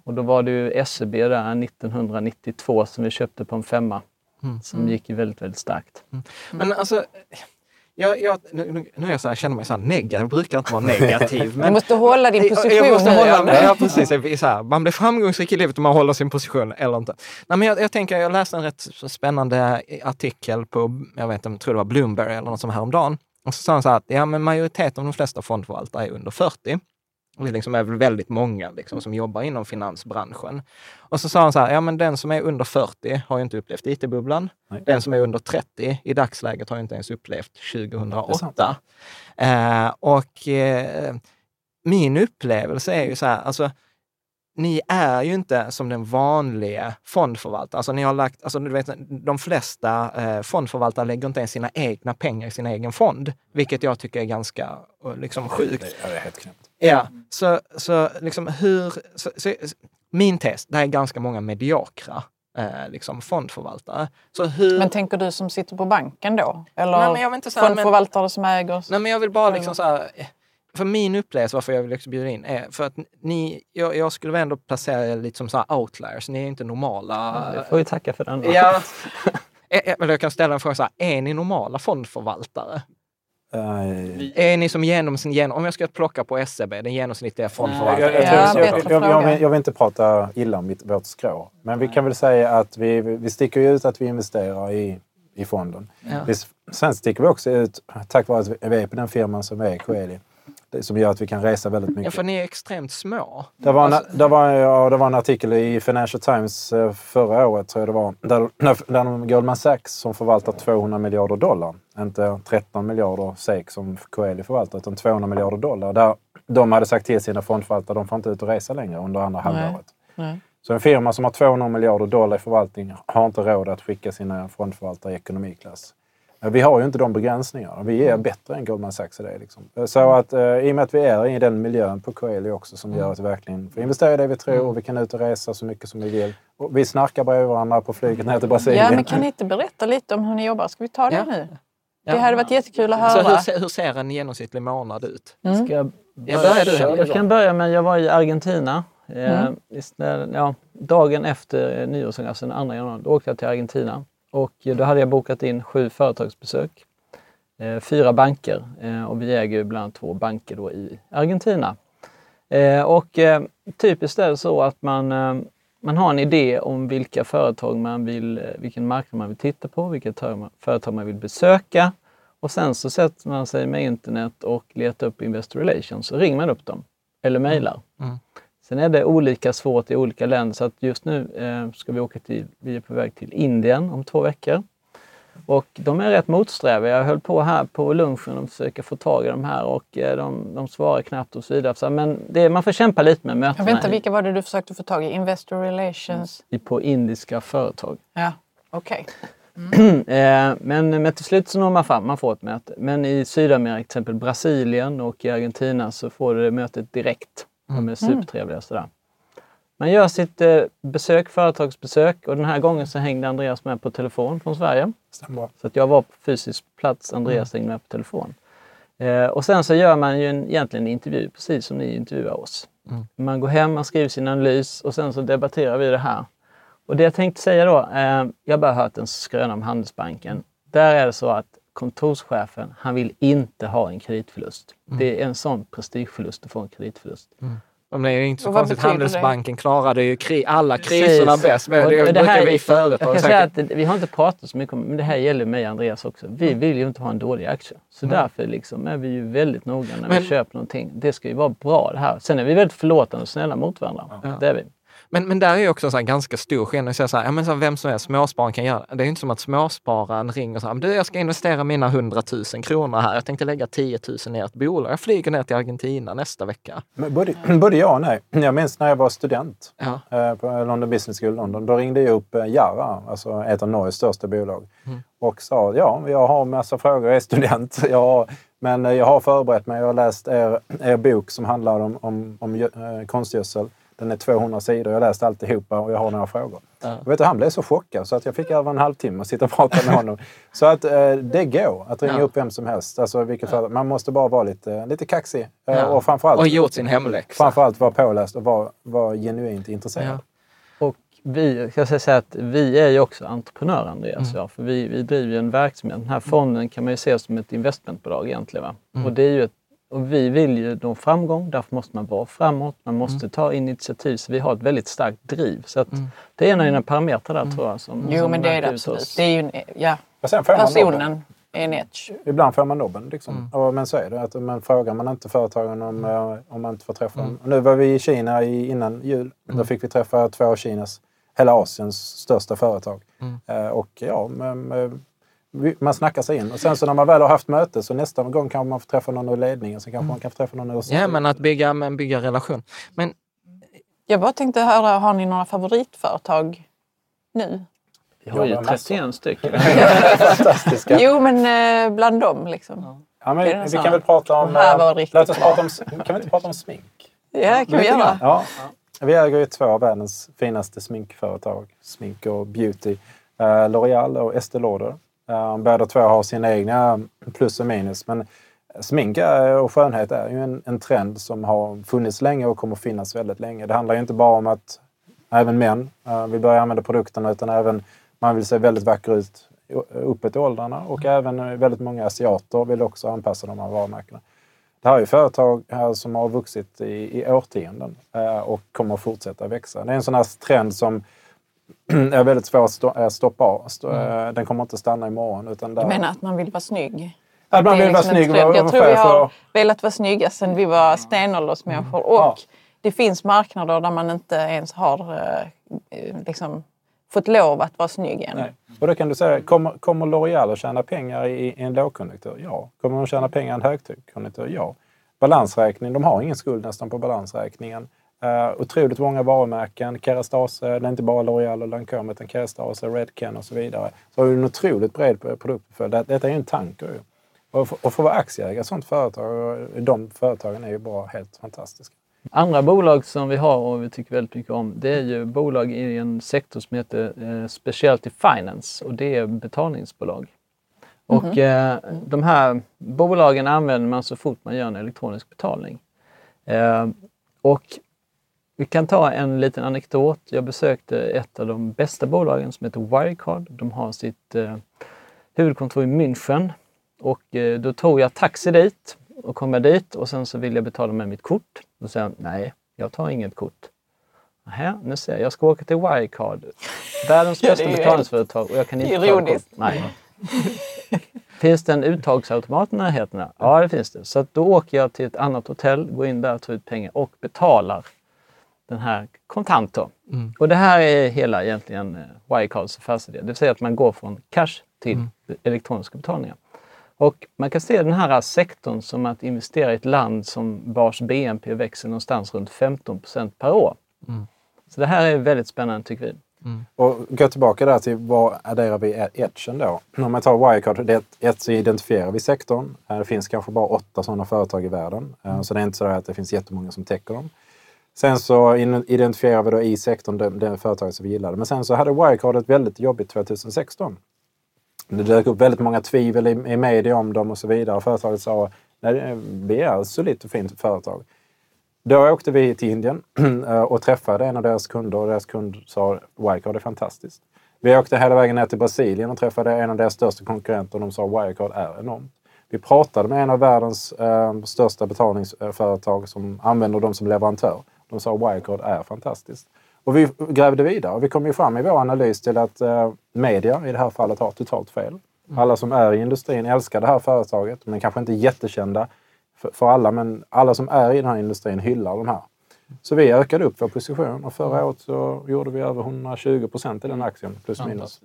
Speaker 5: Och då var det ju SEB där 1992 som vi köpte på en femma. Som gick ju väldigt, väldigt starkt.
Speaker 2: Men alltså... Jag, jag, nu, nu- nu är jag så här, känner mig så här negativ, jag brukar inte vara negativ.
Speaker 3: Du måste hålla din
Speaker 2: Jag-
Speaker 3: position
Speaker 2: jag måste
Speaker 3: nu,
Speaker 2: hålla,
Speaker 3: Janne.
Speaker 2: Ja, precis. Jag Så här, man blir framgångsrik i livet om man håller sin position eller inte. Nej, men jag, jag tänker, jag läste en rätt spännande artikel på, jag vet inte, jag tror det var Bloomberg eller något som häromdagen. Och så sa han så här att ja, men majoriteten av de flesta fondförvaltare är under 40. Det liksom är väl väldigt många liksom, som jobbar inom finansbranschen. Och så sa han så här, ja men den som är under 40 har ju inte upplevt IT-bubblan. Den som är under 30 i dagsläget har ju inte ens upplevt
Speaker 4: Det är
Speaker 2: 2008. Eh, och eh, min upplevelse är ju så här, alltså ni är ju inte som den vanliga fondförvaltaren. Alltså ni har lagt, alltså du vet, de flesta eh, fondförvaltare lägger inte ens sina egna pengar i sin egen fond, vilket jag tycker är ganska eh, liksom, sjukt.
Speaker 4: Det är helt knäppt.
Speaker 2: Ja, så, så liksom hur... Så, så, min test, det är ganska många mediokra eh, liksom fondförvaltare. Så hur...
Speaker 3: Men tänker du som sitter på banken då? Eller
Speaker 2: Nej, men jag vill inte säga, men-
Speaker 3: fondförvaltare som äger?
Speaker 2: Nej, men jag vill bara liksom så här, för min upplevelse varför jag vill liksom bjuda in är för att ni, jag, jag skulle väl ändå placera er lite som så här outliers. Ni är inte normala.
Speaker 5: Jag får ju tacka för den.
Speaker 2: Ja. Eh, eh, Eller jag kan ställa en fråga så här, är ni normala fondförvaltare?
Speaker 4: Eh,
Speaker 2: Är ni som genomsnitt, genom, om jag ska plocka på SEB, den genomsnittliga
Speaker 4: Jag,
Speaker 2: fondförvaltaren?
Speaker 4: jag,
Speaker 3: Ja,
Speaker 4: jag, jag,
Speaker 3: bättre
Speaker 4: jag, jag,
Speaker 3: fråga.
Speaker 4: vill- inte prata illa om mitt, vårt skrå. Men vi kan väl säga att vi, vi sticker ut att vi investerar i, i fonden.
Speaker 2: Ja.
Speaker 4: Vi, sen sticker vi också ut tack vare att vi är på den firman som är Coeli. Som gör att vi kan resa väldigt
Speaker 2: Ja,
Speaker 4: mycket.
Speaker 2: för ni är extremt små.
Speaker 4: Det var, en,
Speaker 2: Alltså-
Speaker 4: det, var, ja, det var en artikel i Financial Times eh, förra året, tror jag det var, där, där, Goldman Sachs som förvaltar 200 miljarder dollar, inte 13 miljarder SEK som Coeli förvaltar, utan 200 miljarder dollar. Där de hade sagt till sina fondförvaltare att de får inte ut och resa längre under andra halvåret.
Speaker 3: Nej.
Speaker 4: Så en firma som har 200 miljarder dollar i förvaltning har inte råd att skicka sina fondförvaltare i ekonomiklass. Vi har ju inte de begränsningarna. Vi är bättre än Goldman Sachs i det. Liksom. Så att eh, i och med att vi är i den miljön på Coeli också som gör att vi verkligen får investera i det vi tror och vi kan ut och resa så mycket som vi vill. Och vi snarkar bredvid varandra på flyget ner till Brasilien.
Speaker 3: Ja, men kan ni inte berätta lite om hur ni jobbar? Ska vi ta det
Speaker 2: Ja.
Speaker 3: nu?
Speaker 2: Ja.
Speaker 3: Det hade varit jättekul att
Speaker 2: Så
Speaker 3: höra.
Speaker 2: hur, se- hur ser en genomsnittlig månad ut?
Speaker 5: Ska jag,
Speaker 2: Ja, börja du,
Speaker 5: jag kan börja med, jag var i Argentina. Eh,
Speaker 3: Mm.
Speaker 5: istället- ja, dagen efter eh, nyårsdagen, alltså den 2 januari, då åkte jag till Argentina. Och då hade jag bokat in sju företagsbesök. Eh, fyra banker eh, och vi äger ju bland annat två banker då i Argentina. Eh, och typiskt är det så att man, man har en idé om vilka företag man vill, vilken marknad man vill titta på, vilka företag man vill besöka. Och sen så sätter man sig med internet och letar upp Investor Relations och ringer man upp dem. Eller mejlar.
Speaker 2: Mm. mm.
Speaker 5: Sen är det olika svårt i olika länder så att just nu eh, ska vi åka till, vi är på väg till Indien om två veckor. Och de är rätt motsträviga. Jag höll på här på lunchen och försöka få tag i de här och eh, de, de svarar knappt och så vidare. Så, men det, man får kämpa lite med mötena.
Speaker 3: Vänta, vilka var det du försökte få tag i? Investor relations?
Speaker 5: i, på indiska företag.
Speaker 3: Ja, okej.
Speaker 5: Eh, men, men till slut så når man fram, man får ett möte. Men i Sydamerika, till exempel Brasilien och i Argentina så får du det mötet direkt. De är supertrevliga sådär. Man gör sitt eh, besök, företagsbesök och den här gången så hängde Andreas med på telefon från Sverige.
Speaker 4: Stämmer.
Speaker 5: Så att jag var på fysisk plats, Andreas hängde med på telefon. Eh, och sen så gör man ju en, egentligen en intervju, precis som ni intervjuar oss. Man går hem, man skriver sin analys och sen så debatterar vi det här. Och det jag tänkte säga då, eh, jag har bara hört en skröna om Handelsbanken. Där är det så att kontorschefen, han vill inte ha en kreditförlust. Det är en sån prestigeförlust att få en kreditförlust.
Speaker 2: Men det är inte så
Speaker 3: Och
Speaker 2: konstigt.
Speaker 3: betyder det?
Speaker 2: Handelsbanken klarade ju kri- alla kriserna
Speaker 5: Precis.
Speaker 2: bäst. Men
Speaker 5: Och
Speaker 2: det,
Speaker 5: det
Speaker 2: brukar
Speaker 5: här-
Speaker 2: vi
Speaker 5: Jag
Speaker 2: företag
Speaker 5: säga att vi har inte pratat så mycket om men det här gäller mig och Andreas också. Vi vill ju inte ha en dålig aktie. Så därför liksom är vi ju väldigt noga när
Speaker 2: Men-
Speaker 5: vi köper någonting. Det ska ju vara bra det här. Sen är vi väldigt förlåtande och snälla mot varandra. Det är vi.
Speaker 2: Men, men där är ju också en ganska stor skillnad. Så här, ja, men så här, vem som är småspararen kan göra det. Det är inte som att småspararen ringer och säger, du jag ska investera mina 100 000 kronor här. Jag tänkte lägga 10 000 i ett bolag. Jag flyger ner till Argentina nästa vecka.
Speaker 4: Men både, både ja och nej. Jag minns när jag var student
Speaker 2: Ja.
Speaker 4: eh, på London Business School London. Då ringde jag upp eh, Jara, alltså ett av Norges största bolag. Och sa, ja, jag har massa frågor, jag är student. Jag har, men eh, jag har förberett mig. Jag har läst er, er bok som handlar om, om, om gö- konstgödsel. Den är 200 sidor. Jag har läst alltihopa och jag har några frågor. Och vet du, han blev så chockad så att jag fick över en halvtimme att sitta och prata med honom. Så att eh, det går att ringa
Speaker 2: Ja.
Speaker 4: upp vem som helst. Alltså, vilket företag. Man måste bara vara lite, lite kaxig. Eh,
Speaker 2: Ja.
Speaker 4: Och framförallt,
Speaker 2: Och gjort sin hemläxa.
Speaker 4: framförallt vara påläst och vara, vara genuint intresserad.
Speaker 2: Ja.
Speaker 5: Och vi, jag ska säga att vi är ju också entreprenörer Andreas jag. För vi, vi driver ju en verksamhet. Den här fonden kan man ju se som ett investmentbolag egentligen. Va? Och, det är ju ett, och vi vill ju nå framgång, därför måste man vara framåt. Man måste ta initiativ. Så vi har ett väldigt starkt driv. Så att det är en av dina parametrar där tror jag. Som,
Speaker 3: Jo,
Speaker 5: som
Speaker 3: men det är det absolut.
Speaker 5: oss.
Speaker 3: Det är ju en, ja, personen är en edge.
Speaker 4: Ibland får man nobben. Liksom. Och, men så är det. Att, men frågar man inte företagen om, eh, om man inte får träffa dem. Nu var vi i Kina i, innan jul. Då fick vi träffa två av Kinas, hela Asiens största företag. Eh, och ja, men, eh, man snackar sig in. Och sen så när man väl har haft möte så nästa gång kanske man får träffa någon ur ledningen. Sen kanske man kan få träffa någon ur
Speaker 2: Ja, men att bygga, men bygga relation. Men
Speaker 3: Jag bara tänkte höra, har ni några favoritföretag nu?
Speaker 5: Vi har ju
Speaker 4: Jobbar massor.
Speaker 5: 31 stycken.
Speaker 4: fantastiska.
Speaker 3: Jo, men eh, bland dem liksom.
Speaker 4: Ja, men,
Speaker 3: en
Speaker 4: vi
Speaker 3: sån.
Speaker 4: kan väl prata om... Eh, låt oss prata om, kan vi inte prata om smink?
Speaker 3: Ja, kan vi göra.
Speaker 4: Ja. Vi äger ju två av världens finaste sminkföretag, smink och beauty. Eh, L'Oreal och Estée Lauder. Uh, båda två har sina egna plus och minus. Men smink och skönhet är ju en, en trend som har funnits länge och kommer finnas väldigt länge. Det handlar ju inte bara om att även män uh, vill börja använda produkterna utan även man vill se väldigt vacker ut uppåt i åldrarna och även eh, väldigt många asiater vill också anpassa de här varumärkena. Det här är ju företag här som har vuxit i, i årtionden eh, och kommer att fortsätta växa. Det är en sån här trend som är väldigt svår att eh, stoppa av. Stå, eh, Den kommer inte stanna imorgon. Utan där,
Speaker 3: Du menar att man vill vara snygg?
Speaker 4: att man vill vara
Speaker 3: liksom en
Speaker 4: snygg vara
Speaker 3: Jag tror vi har velat vara snygga sedan vi var stenåldersmänniskor. Och
Speaker 4: Ja.
Speaker 3: det finns marknader där man inte ens har eh, liksom, fått lov att vara snygg än.
Speaker 4: Nej. Och då kan du säga, kommer, kommer L'Oreal att tjäna pengar i, i en lågkonjunktur? Ja. Kommer de tjäna pengar i en högkonjunktur? Ja. Balansräkning, de har ingen skuld nästan på balansräkningen. Uh, otroligt många varumärken. Kerastase, det är inte bara L'Oreal och Lancôme utan Kerastase, Redken och så vidare. Så har du en otroligt bred produktportfölj. Det, detta är ju en tanker ju. Och, för- och få vara aktieägare i ett sånt företag, och de företagen är ju bara helt fantastiska.
Speaker 5: Andra bolag som vi har och vi tycker väldigt mycket om det är ju bolag i en sektor som heter eh, Specialty Finance och det är betalningsbolag. Och eh, de här bolagen använder man så fort man gör en elektronisk betalning. Eh, och vi kan ta en liten anekdot. Jag besökte ett av de bästa bolagen som heter Wirecard. De har sitt eh, huvudkontor i München och eh, då tog jag taxi dit och kom jag dit och sen så vill jag betala med mitt kort. Då säger han, nej, jag tar inget kort. Nähä, nu ser jag, jag ska åka till Wirecard, världens
Speaker 3: Ja,
Speaker 5: bästa
Speaker 3: ju
Speaker 5: betalningsföretag och jag kan inte
Speaker 3: ironiskt.
Speaker 5: kort. Nej. finns det en uttagsautomat i närheten? Ja, det finns det. Så då åker jag till ett annat hotell, går in där, tar ut pengar och betalar den här kontant. Då. Och det här är hela egentligen eh, Wirecards affärsidé. Det vill säga att man går från cash till elektroniska betalningar. Och man kan se den här sektorn som att investera i ett land som vars BNP växer någonstans runt 15% per år. Så det här är väldigt spännande tycker vi.
Speaker 4: Och gå tillbaka där till vad adderar vi etchen då? Om man tar Wirecard, det ett så identifierar vi sektorn. Eh, Det finns kanske bara åtta sådana företag i världen. Eh, Så det är inte så att det finns jättemånga som täcker dem. Sen så identifierade identifierar vi då i sektorn det, det företaget som vi gillade. Men sen så hade Wirecard ett väldigt jobbigt 2016. Det dök upp väldigt många tvivel i, i media om dem och så vidare. Företaget sa nej, vi är ett solitt och fint företag. Då åkte vi till Indien och träffade en av deras kunder och deras kund sa Wirecard är fantastiskt. Vi åkte hela vägen ner till Brasilien och träffade en av deras största konkurrenter och de sa Wirecard är enormt. Vi pratade med en av världens eh, största betalningsföretag som använder dem som leverantör. De sa Wirecard är fantastiskt. Och vi grävde vidare och vi kom ju fram i vår analys till att eh, media i det här fallet har totalt fel. Alla som är i industrin älskar det här företaget, men kanske inte jättekända för, för alla, men alla som är i den här industrin hyllar de här. Så vi ökade upp vår position och förra året så gjorde vi över 120 procent i den aktien, plus minus.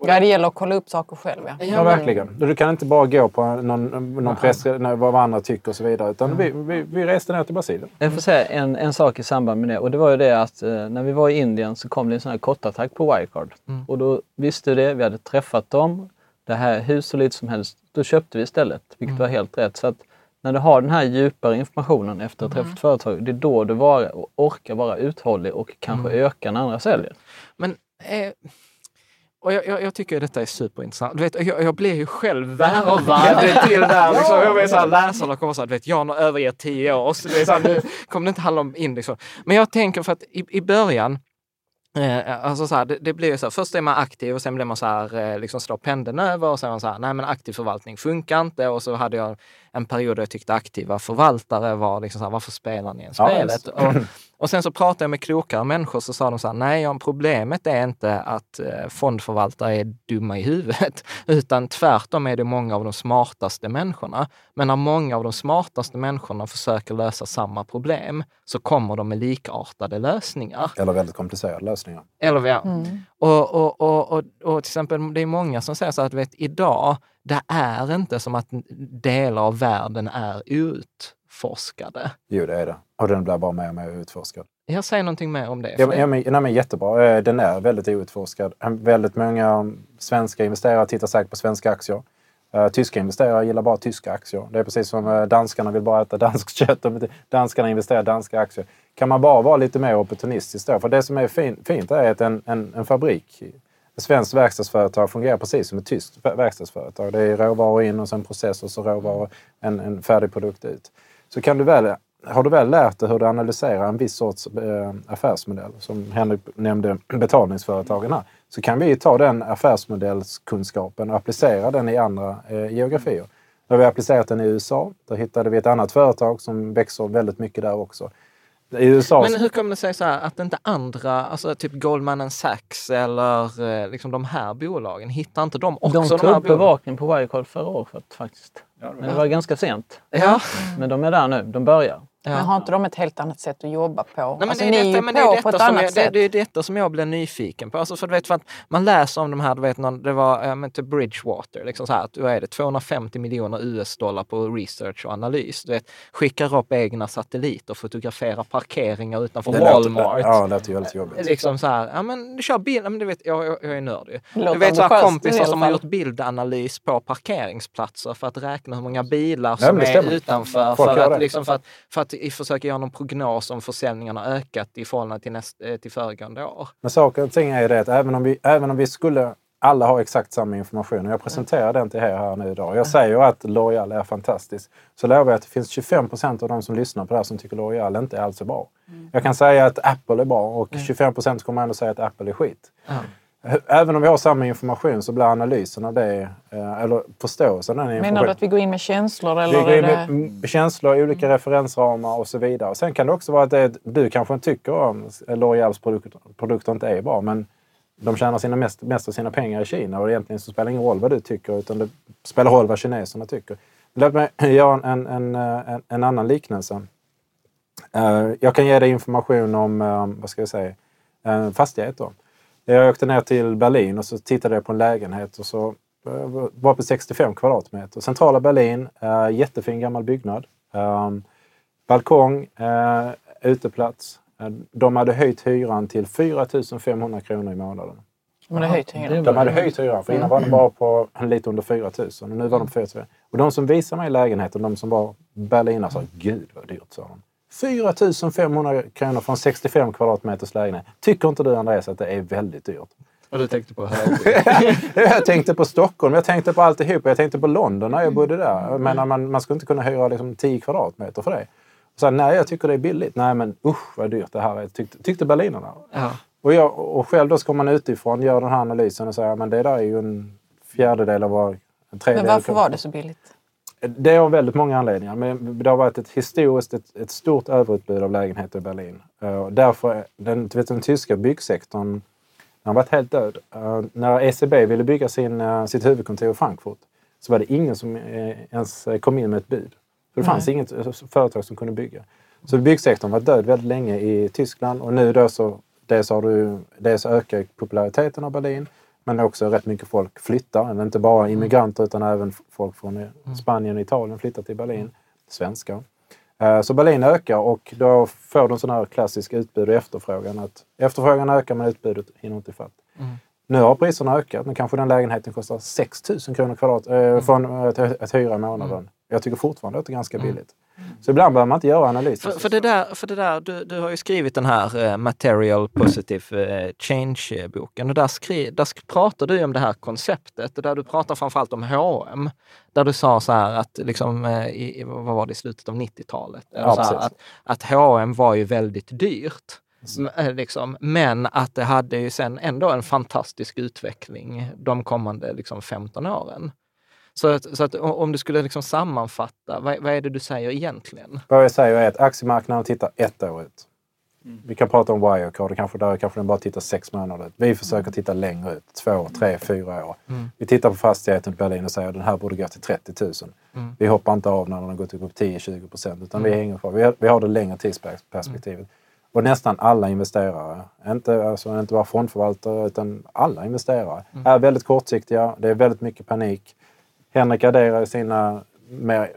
Speaker 3: Ja, det gäller att kolla upp saker själv. Ja.
Speaker 4: Ja, verkligen. Du kan inte bara gå på någon, någon press, vad andra tycker och så vidare. Utan vi, vi, vi reste ner till Brasilien.
Speaker 5: Jag får säga en, en sak i samband med det och det var ju det att eh, när vi var i Indien så kom det en sån här kortattack på Wirecard. Och då visste vi det, vi hade träffat dem. Det här hur solitt som helst. Då köpte vi istället, vilket var helt rätt. Så att när du har den här djupare informationen efter att ha träffat företag, det är då du var, orkar vara uthållig och kanske öka när andra säljer.
Speaker 2: Men, eh, och jag, jag, jag tycker detta är superintressant. Du vet, jag, jag blir ju själv värvad till det där. Liksom. Jag blir så här, läsarna kommer här, du vet, jag har övergett tio år, så det är så här, nu kommer det inte handla om index. Men jag tänker för att i, i början, Eh, alltså så här, det, det blir så här, först är man aktiv och sen blir man så här, eh, liksom slår pendeln över och sen så här, nej men aktiv förvaltning funkar inte. Och så hade jag en period där jag tyckte aktiva förvaltare var liksom så här, varför spelar ni ens
Speaker 4: Ja,
Speaker 2: spelet? Och, och sen så pratade jag med klokare människor så sa de så här, nej problemet är inte att eh, fondförvaltare är dumma i huvudet, utan tvärtom är det många av de smartaste människorna. Men när många av de smartaste människorna försöker lösa samma problem så kommer de med likartade lösningar.
Speaker 4: Eller väldigt komplicerade lösningar.
Speaker 2: Eller ja. Och, och, och, och, och till exempel, det är många som säger så att vet, idag, det är inte som att delar av världen är utforskade.
Speaker 4: Jo, det är det. Och den blir bara mer och mer utforskad.
Speaker 2: Jag säger någonting mer om det.
Speaker 4: Ja, men, nej, men jättebra. Eh, Den är väldigt outforskad. Väldigt många svenska investerare tittar säkert på svenska aktier. Eh, Tyska investerare gillar bara tyska aktier. Det är precis som eh, danskarna vill bara äta danskt kött danskarna investerar i danska aktier. Kan man bara vara lite mer opportunistisk då? För det som är fin, fint är att en, en, en fabrik, ett svenskt verkstadsföretag fungerar precis som ett tyskt verkstadsföretag. Det är råvaror in och sen process och så råvaror, en, en färdig produkt ut. Så kan du väl, har du väl lärt dig hur du analyserar en viss sorts eh, affärsmodell, som Henrik nämnde betalningsföretagen här, så kan vi ta den affärsmodellskunskapen och applicera den i andra eh, geografier. Då har vi applicerat den i USA. Där hittade vi ett annat företag som växer väldigt mycket där också. I USA...
Speaker 2: Men hur kommer det sig så här att inte andra, alltså typ Goldman Sachs eller eh, liksom de här bolagen, hittar inte de också
Speaker 5: De
Speaker 2: de,
Speaker 5: tog
Speaker 2: här bolagen?
Speaker 5: bevakning på Wirecard förra året faktiskt. Men det var ganska sent.
Speaker 2: Ja.
Speaker 5: Men de är där nu, de börjar.
Speaker 2: Ja.
Speaker 3: Men har inte de ett helt annat sätt att jobba på?
Speaker 2: Nej, men
Speaker 3: alltså,
Speaker 2: det, är detta, det, är
Speaker 3: på på
Speaker 2: detta
Speaker 3: ett
Speaker 2: som
Speaker 3: annat
Speaker 2: jag, det,
Speaker 3: sätt.
Speaker 2: det är detta som jag blir nyfiken på. Alltså för du vet, för att man läser om de här, du vet, någon, det var äh, men typ Bridgewater, liksom så här, att, vad är det, 250 miljoner US-dollar på research och analys. Du vet, skickar upp egna satelliter, fotograferar parkeringar utanför
Speaker 4: det låter,
Speaker 2: Walmart.
Speaker 4: ja, det låter ju väldigt jobbigt.
Speaker 2: Liksom så här, ja men du kör bild, ja, men du vet, jag, jag, jag är nörd ju.
Speaker 3: Låter
Speaker 2: Du vet så här kompisar som har gjort bildanalys på parkeringsplatser för att räkna hur många bilar som
Speaker 4: det
Speaker 2: är utanför.
Speaker 4: Folk
Speaker 2: För att,
Speaker 4: det.
Speaker 2: liksom, för, att, för att i- försöka göra någon prognos om försäljningen har ökat i förhållande till, näst, eh, till föregående år.
Speaker 4: Men saker och ting är ju det att även om vi, även om vi skulle alla ha exakt samma information och jag presenterar den till er här nu idag. Jag säger att L'Oreal är fantastisk. Så lovar jag att det finns 25 procent av de som lyssnar på det här som tycker L'Oreal inte är alls är bra. Jag kan säga att Apple är bra och 25 procent kommer ändå säga att Apple är skit. Även om vi har samma information så blir analysen av det, eh, eller förståelsen av den informationen...
Speaker 3: Menar du att vi går in med känslor?
Speaker 4: Vi
Speaker 3: Eller
Speaker 4: går
Speaker 3: är
Speaker 4: in
Speaker 3: det...
Speaker 4: med mm, känslor, olika referensramar och så vidare. Sen kan det också vara att det, du kanske inte tycker om L'Oreals produkter, produkter inte är bra, men de tjänar sina mest, mest av sina pengar i Kina och egentligen så spelar det ingen roll vad du tycker utan det spelar roll vad kineserna tycker. Låt mig göra en, en, en, en, annan liknelse. Eh, jag kan ge dig information om, eh, vad ska jag säga, fastigheter. Jag åkte ner till Berlin och så tittade jag på en lägenhet och så eh, var på 65 kvadratmeter. Centrala Berlin, eh, jättefin gammal byggnad. Eh, balkong, eh, uteplats. De hade höjt hyran till 4 500 kronor i månaden.
Speaker 3: Men det är höjt hyran.
Speaker 4: De hade höjt hyran, för innan var den bara på lite under 4 000 och nu var de på 4 000. Och de som visade mig lägenheten, de som var berlinare, sa gud vad dyrt, sa de. 4 500 kronor för en 65 kvadratmeters lägenhet. Tycker inte du Andreas att det är väldigt dyrt?
Speaker 5: Och du tänkte på
Speaker 4: jag tänkte på Stockholm, jag tänkte på alltihop. Jag tänkte på London när jag bodde där. Jag menar, man, man skulle inte kunna hyra liksom 10 kvadratmeter för det. Och så, nej, jag tycker det är billigt. Nej, men usch vad dyrt det här är, tyckte, tyckte berlinarna.
Speaker 2: Ja.
Speaker 4: Och, jag, och själv då ska man utifrån göra den här analysen och säga men det där är ju en fjärdedel av vad... En tredjedel
Speaker 3: Men varför var det så billigt?
Speaker 4: Det har väldigt många anledningar. Men det har varit ett historiskt ett, ett stort överutbud av lägenheter i Berlin. Uh, därför, är den, vet, den tyska byggsektorn den har varit helt död. Eh, när ECB ville bygga sin, eh, sitt huvudkontor i Frankfurt så var det ingen som ens kom in med ett bud. För det fanns inget eh, företag som kunde bygga. Så byggsektorn var död väldigt länge i Tyskland och nu då så dels, har du, dels ökar populariteten av Berlin men också rätt mycket folk flyttar. Inte bara immigranter utan även folk från eh, Spanien och Italien flyttar till Berlin. Svenskar. Eh, Så Berlin ökar och då får du en sån här klassisk utbud och efterfrågan. Att efterfrågan ökar men utbudet hinner inte ifatt. Nu har priserna ökat men kanske den lägenheten kostar 6 000 kronor kvadrat eh, från att, att hyra i månaden. Jag tycker fortfarande att det är ganska billigt. Så ibland behöver man inte göra analyser.
Speaker 2: För, för det där, för det där du, du har ju skrivit den här eh, Material Positive eh, Change-boken och där, skri, där pratar du om det här konceptet och där du pratar framförallt om H&M Där du sa så här att, liksom, eh, i, vad var det, i slutet av 90-talet? Eller
Speaker 4: Ja,
Speaker 2: här, att, att H&M var ju väldigt dyrt. M- eh, Liksom. Men att det hade ju sen ändå en fantastisk utveckling de kommande liksom, 15 åren. Så att, så att om du skulle liksom sammanfatta, vad, vad är det du säger egentligen?
Speaker 4: Vad jag säger är att aktiemarknaden tittar ett år ut. Vi kan prata om Wirecard, kanske där kanske den bara tittar sex månader ut. Vi försöker titta längre ut, två, tre, fyra år. Vi tittar på fastigheten i Berlin och säger att den här borde gå till 30 000. Vi hoppar inte av när den har gått upp 10-20 procent utan vi hänger kvar. Vi har, vi har det längre tidsperspektivet. Och nästan alla investerare, inte, alltså, inte bara fondförvaltare utan alla investerare, är väldigt kortsiktiga. Det är väldigt mycket panik. Henrik adderar sina mer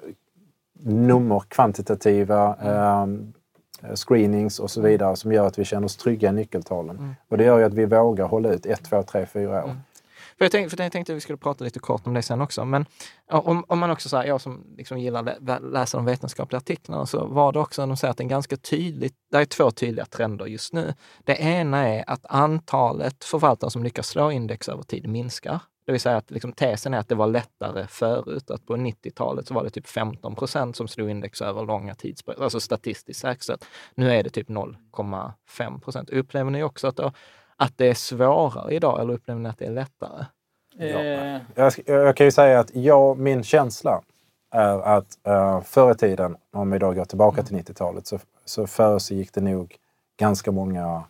Speaker 4: nummer, kvantitativa ehm, screenings och så vidare som gör att vi känner oss trygga i nyckeltalen. Och det gör ju att vi vågar hålla ut ett, två, tre, fyra år.
Speaker 2: För jag, tänkte, för jag tänkte att vi skulle prata lite kort om det sen också. Men om, om man också säger, jag som liksom gillar lä, läsa de vetenskapliga artiklarna, så var det också, de säger att det är ganska tydligt, det är två tydliga trender just nu. Det ena är att antalet förvaltare som lyckas slå index över tid minskar. Det vill säga att liksom, tesen är att det var lättare förut, att på 90-talet så var det typ 15 procent som slog index över långa tidsperioder, alltså statistiskt säkerställt. Nu är det typ 0,5 procent. Upplever ni också att, då, att det är svårare idag eller upplever ni att det är lättare?
Speaker 5: Eh,
Speaker 4: Jag, sk- jag kan ju säga att jag, min känsla är att uh, förr i tiden, om vi då går tillbaka till 90-talet, så, så förr så gick det nog ganska många,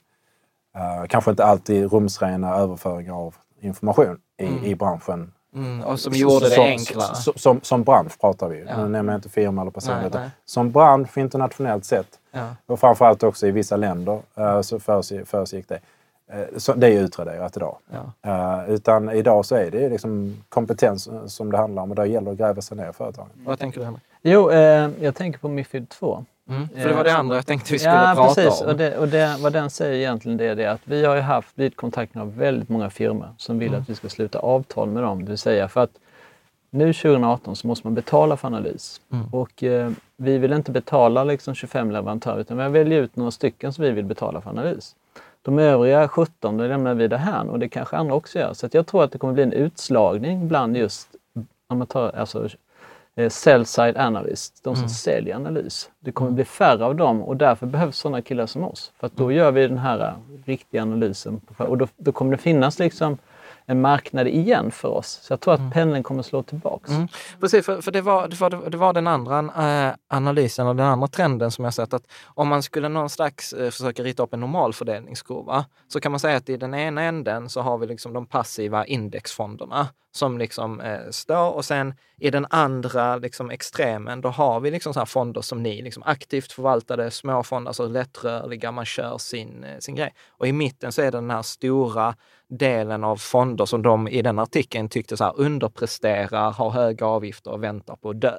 Speaker 4: eh, kanske inte alltid rumsrena överföringar av information i, i branschen.
Speaker 2: Mm, och som gjorde det
Speaker 4: Som-
Speaker 2: enklare.
Speaker 4: Som, som, som bransch pratar vi ju.
Speaker 2: Ja.
Speaker 4: Nu nämner jag inte firma eller person.
Speaker 2: Nej,
Speaker 4: utan
Speaker 2: nej.
Speaker 4: Som bransch internationellt sett
Speaker 2: Ja.
Speaker 4: och framförallt också i vissa länder eh, så försiggick det. Eh, så det är utraderat idag.
Speaker 2: Ja.
Speaker 4: Eh, utan idag så är det ju liksom kompetens som det handlar om och då gäller det att gräva sig ner i företagen.
Speaker 2: Vad tänker du Henrik?
Speaker 5: jo, eh, jag tänker på Mifid 2.
Speaker 2: Mm. För det var det andra jag tänkte vi skulle
Speaker 5: ja,
Speaker 2: prata
Speaker 5: precis.
Speaker 2: om.
Speaker 5: Och, det, och det, vad den säger egentligen det är det att vi har ju haft blivit kontaktade av väldigt många firmor som vill
Speaker 2: Mm.
Speaker 5: att vi ska sluta avtal med dem. Det vill säga för att nu 2018 så måste man betala för analys.
Speaker 2: Mm.
Speaker 5: Och eh, vi vill inte betala liksom 25 leverantörer utan vi väljer ut några stycken som vi vill betala för analys. De övriga 17 det lämnar vi därhän och det kanske andra också gör. Så att jag tror att det kommer bli en utslagning bland just amatör, alltså eh, sell side analyst, de som säljer analys. Det kommer bli färre av dem och därför behövs sådana killar som oss. För att då gör vi den här eh, riktiga analysen. Och då, då kommer det finnas liksom en marknad igen för oss. Så jag tror att pendeln kommer slå tillbaks.
Speaker 2: Mm. Precis, för, för det, var, det, var, det var den andra eh, analysen och den andra trenden som jag sett att om man skulle någon slags eh, försöka rita upp en normalfördelningskurva så kan man säga att i den ena änden så har vi liksom de passiva indexfonderna som liksom eh, står och sen i den andra liksom, extremen, då har vi liksom så här fonder som ni, liksom aktivt förvaltade småfonder, alltså lättrörliga, man kör sin, sin grej. Och i mitten så är det den här stora delen av fonder som de i den artikeln tyckte så här underpresterar, har höga avgifter och väntar på att dö.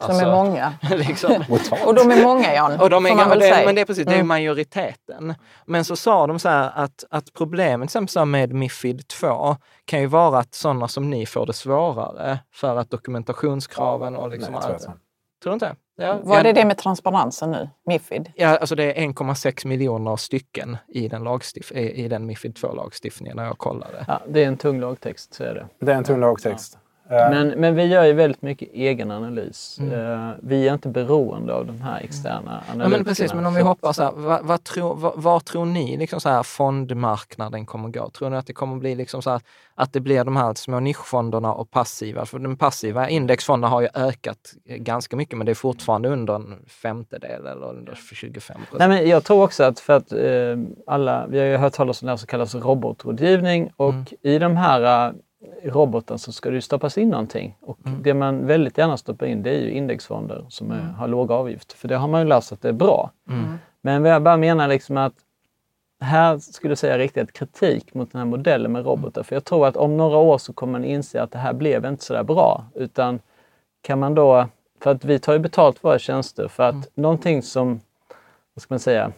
Speaker 3: Som är många.
Speaker 2: liksom.
Speaker 3: Och de är många Jan,
Speaker 2: Och de är,
Speaker 3: får man väl
Speaker 2: det,
Speaker 3: säga.
Speaker 2: men det är precis, det är
Speaker 3: Mm.
Speaker 2: majoriteten. Men så sa de så här att, att problemet till med Mifid 2 kan ju vara att sådana som ni får det svårare för att dokumentationskraven och liksom
Speaker 4: Nej, tror jag
Speaker 2: allt. Tror inte? Ja,
Speaker 3: Vad är
Speaker 2: ja,
Speaker 3: det med transparensen nu? Mifid?
Speaker 2: Ja, alltså det är 1,6 miljoner stycken i den, lagstif- i, i den Mifid 2-lagstiftningen när jag kollade.
Speaker 5: Ja, det är en tung lagtext, så är det.
Speaker 4: Det är en tung lagtext. Eh,
Speaker 5: Men, men vi gör ju väldigt mycket egen analys.
Speaker 2: Mm.
Speaker 5: Eh, vi är inte beroende av de här externa analytikerna.
Speaker 2: Ja, men precis, men om vi hoppas, så här, vad, vad, tror, vad, vad tror ni liksom så här, fondmarknaden kommer gå? Tror ni att det kommer bli liksom så här, att det blir de här små nischfonderna och passiva? För den passiva indexfonderna har ju ökat eh, ganska mycket, men det är fortfarande under en femtedel eller under 25 procent.
Speaker 5: Nej, men jag tror också att för att eh, alla, vi har ju hört talas om det här som kallas robotrådgivning och
Speaker 2: Mm.
Speaker 5: i de här eh, roboten så ska det ju stoppas in någonting. Och
Speaker 2: Mm.
Speaker 5: det man väldigt gärna stoppar in det är ju indexfonder som är, har låga avgifter. För det har man ju lärt sig att det är bra.
Speaker 2: Mm.
Speaker 5: Men vad jag bara menar liksom att här skulle jag säga riktigt kritik mot den här modellen med robotar. För jag tror att om några år så kommer man inse att det här blev inte så där bra. Utan kan man då, för att vi tar ju betalt för våra tjänster för att någonting som, vad ska man säga,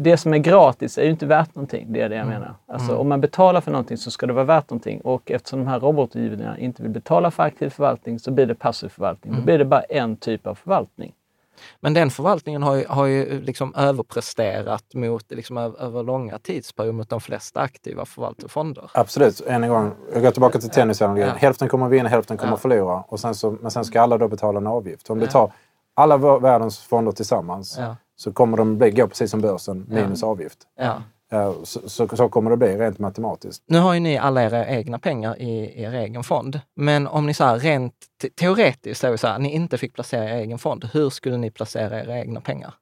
Speaker 5: det som är gratis är ju inte värt någonting. Det är det jag menar. Alltså om man betalar för någonting så ska det vara värt någonting. Och eftersom de här robotgivarna inte vill betala för aktiv förvaltning så blir det passiv förvaltning. Då blir det bara en typ av förvaltning.
Speaker 2: Men den förvaltningen har ju, har ju liksom överpresterat mot, liksom, över, över långa tidsperioder mot de flesta aktiva förvaltarfonder.
Speaker 4: Absolut. Än en gång, jag går tillbaka till tennisanalogin.
Speaker 2: Ja.
Speaker 4: Hälften kommer vinna, hälften kommer
Speaker 2: Ja.
Speaker 4: förlora. Och sen så, men sen ska alla då betala en avgift. Om du tar alla världens fonder tillsammans
Speaker 2: Ja.
Speaker 4: Så kommer de bli, gå precis som börsen, minus avgift.
Speaker 2: Ja.
Speaker 4: Eh, Så, så, så kommer det bli rent matematiskt.
Speaker 2: Nu har ju ni alla era egna pengar i er egen fond. Men om ni så här rent te- teoretiskt vi så här, ni inte fick placera er egen fond, hur skulle ni placera era egna pengar?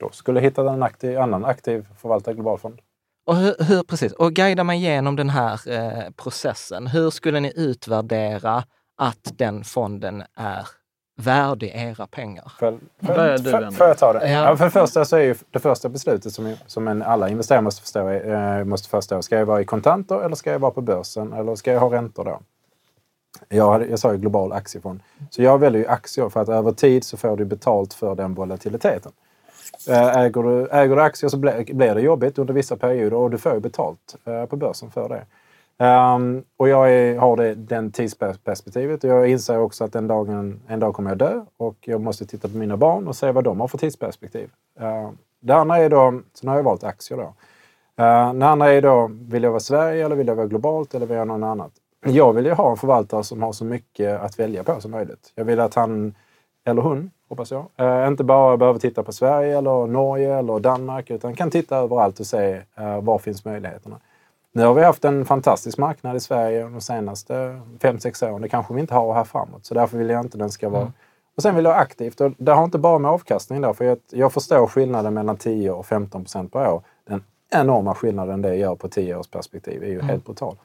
Speaker 4: Då skulle jag hitta en aktiv, annan aktiv förvaltare global fond.
Speaker 2: Och hur, hur, precis, och guida mig igenom den här eh, processen. Hur skulle ni utvärdera att den fonden är värdig era pengar?
Speaker 4: För, för, för, får jag ta det?
Speaker 2: Ja.
Speaker 4: Ja. för det första så är ju det första beslutet som, som en, alla investerare måste förstå, eh, måste förstå. Ska jag vara i kontanter eller ska jag vara på börsen? Eller ska jag ha räntor då? Jag, jag sa ju global aktiefond. Så jag väljer ju aktier för att över tid så får du betalt för den volatiliteten. Eh, Äger du, äger du aktier så blir, blir det jobbigt under vissa perioder och du får ju betalt eh, på börsen för det. Um, och jag är, har det, den tidsperspektivet och jag inser också att en, dagen, en dag kommer jag dö och jag måste titta på mina barn och se vad de har för tidsperspektiv. Uh, det andra är då, sen har jag valt aktier då. Uh, det andra är då, vill jag vara Sverige eller vill jag vara globalt eller vill jag någon annat? Jag vill ju ha en förvaltare som har så mycket att välja på som möjligt. Jag vill att han, eller hon, hoppas jag, uh, inte bara behöver titta på Sverige eller Norge eller Danmark utan kan titta överallt och se uh, var finns möjligheterna. Nu har vi haft en fantastisk marknad i Sverige de senaste 5-6 åren. Det kanske vi inte har här framåt. Så därför vill jag inte den ska vara... Och sen vill jag aktivt. Och det har inte bara med avkastning där. För jag, jag förstår skillnaden mellan 10 och 15 procent per år. Den enorma skillnaden det gör på 10 års perspektiv är ju helt brutal.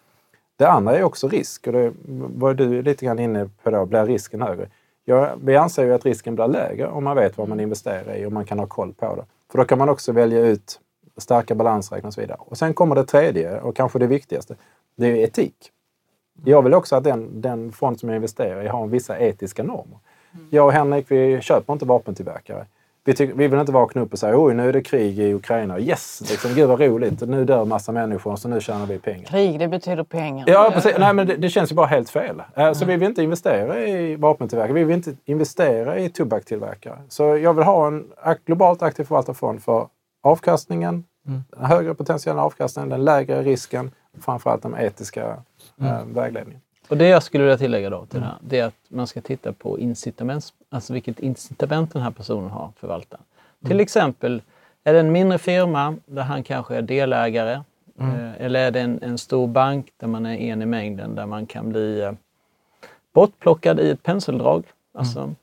Speaker 4: Det andra är också risk. Och det var du lite grann inne på då. Blir risken högre? Jag, vi anser ju att risken blir lägre om man vet vad man investerar i och man kan ha koll på det. För då kan man också välja ut starka balansräkningar och så vidare. Och sen kommer det tredje och kanske det viktigaste. Det är etik. Jag vill också att den, den fond som jag investerar i har vissa etiska normer. Jag och Henrik, vi köper inte vapentillverkare. Vi, tycker, vi vill inte vakna upp och säga oj, nu är det krig i Ukraina. Yes! Liksom, Gud vad roligt. Nu dör massa människor så nu tjänar vi pengar.
Speaker 3: Krig, det betyder pengar.
Speaker 4: Ja, precis. Nej, men det, det känns ju bara helt fel. Eh, Så vi vill inte investera i vapentillverkare. Vi vill inte investera i tobakstillverkare. Så jag vill ha en globalt aktiv förvaltarfond för avkastningen, den högre potentiella avkastningen, den lägre risken och framförallt den etiska eh, vägledningen.
Speaker 5: Och det jag skulle vilja tillägga då till det här, det är att man ska titta på incitament, alltså vilket incitament den här personen har att förvalta. Till exempel, är det en mindre firma där han kanske är delägare? Eh, eller är det en, en stor bank där man är en i mängden där man kan bli eh, bortplockad i ett penseldrag? Alltså,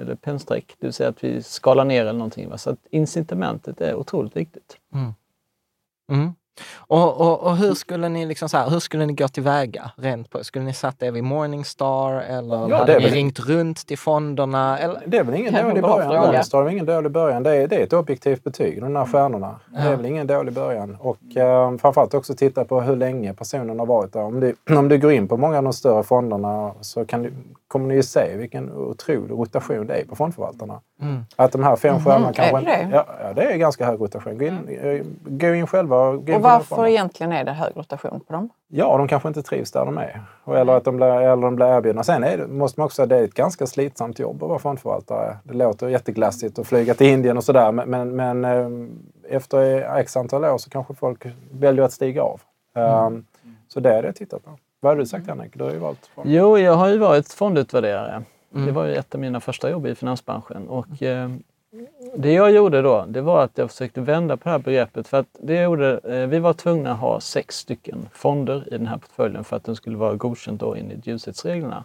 Speaker 5: eller pennstreck, det vill säga att vi skalar ner eller någonting. Va? Så att incitamentet är otroligt viktigt.
Speaker 2: Mm. Och, och, och hur skulle ni liksom så här, hur skulle ni gå tillväga rent på? Skulle ni satt er vid Morningstar eller
Speaker 4: Ja,
Speaker 2: hade ni ringt runt till fonderna? Eller?
Speaker 4: Det är väl ingen dålig början.
Speaker 3: fråga.
Speaker 4: Morningstar är väl ingen dålig början. Det är, det är ett objektivt betyg, de där stjärnorna. Det är väl ingen dålig början. Och eh, framförallt också titta på hur länge personen har varit där. Om du, om du går in på många av de större fonderna så kan du, kommer ni ju se vilken otrolig rotation det är på fondförvaltarna. Att de här fem stjärnorna kanske...
Speaker 3: Mm. är det det?
Speaker 4: Ja, ja, det är ganska hög rotation. Gå in, eh, gå in själva. och Gå in
Speaker 3: Och varför egentligen är det hög rotation på dem?
Speaker 4: Ja, de kanske inte trivs där de är. Eller att de blir, eller de blir erbjudna. Sen är det, måste man också säga det är ett ganska slitsamt jobb att vara fondförvaltare. Det låter jätteglassigt att flyga till Indien och sådär. Men, men, men eh, efter x antal år så kanske folk väljer att stiga av. Um, så det är det jag tittar på. Vad har du sagt Henrik? Du har ju valt. fond.
Speaker 5: Jo, jag har ju varit fondutvärderare. Det var ju ett av mina första jobb i finansbranschen. Och, eh, det jag gjorde då, det var att jag försökte vända på det här begreppet. För att det gjorde, eh, vi var tvungna att ha sex stycken fonder i den här portföljen för att den skulle vara godkänd då enligt ljushetsreglerna.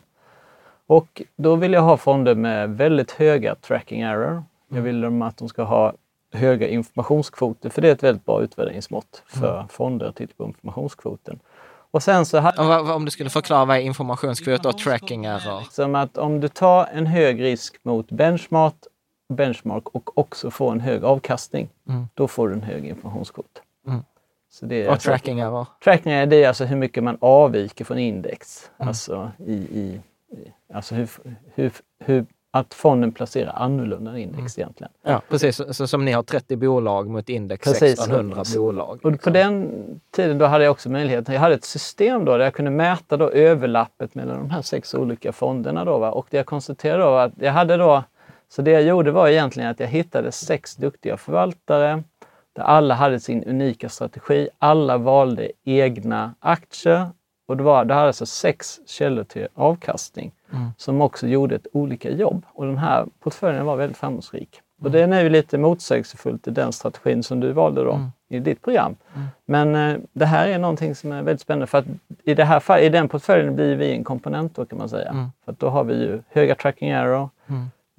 Speaker 5: Och då vill jag ha fonder med väldigt höga tracking error. Jag vill dem att de ska ha höga informationskvoter, för det är ett väldigt bra utvärderingsmått för fonder att titta på informationskvoten. Och sen så hade
Speaker 2: om du skulle förklara vad är informationskvot och tracking error?
Speaker 5: som att om du tar en hög risk mot benchmark, benchmark och också får en hög avkastning, då får du en hög informationskvot.
Speaker 2: Mm.
Speaker 5: Så det är
Speaker 2: Och
Speaker 5: alltså-
Speaker 2: tracking error?
Speaker 5: Tracking är det är alltså hur mycket man avviker från index. Alltså, i, i, i, alltså hur, hur, hur, att fonden placerar annorlunda index egentligen.
Speaker 2: Ja, precis. Så, som ni har 30 bolag mot index
Speaker 5: Precis.
Speaker 2: 1600 bolag.
Speaker 5: Och på den tiden då hade jag också möjligheten, jag hade ett system då där jag kunde mäta då överlappet mellan de här sex olika fonderna. Då, va? Och det jag konstaterade då var att jag hade då, så det jag gjorde var egentligen att jag hittade sex duktiga förvaltare där alla hade sin unika strategi. Alla valde egna aktier och det, var, det hade alltså sex källor till avkastning som också gjorde ett olika jobb. Och den här portföljen var väldigt framgångsrik. Och den är ju lite motsägelsefullt i den strategin som du valde då i ditt program. Men eh, det här är någonting som är väldigt spännande för att i, det här fall, i den portföljen blir vi en komponent då kan man säga. För att då har vi ju höga tracking error,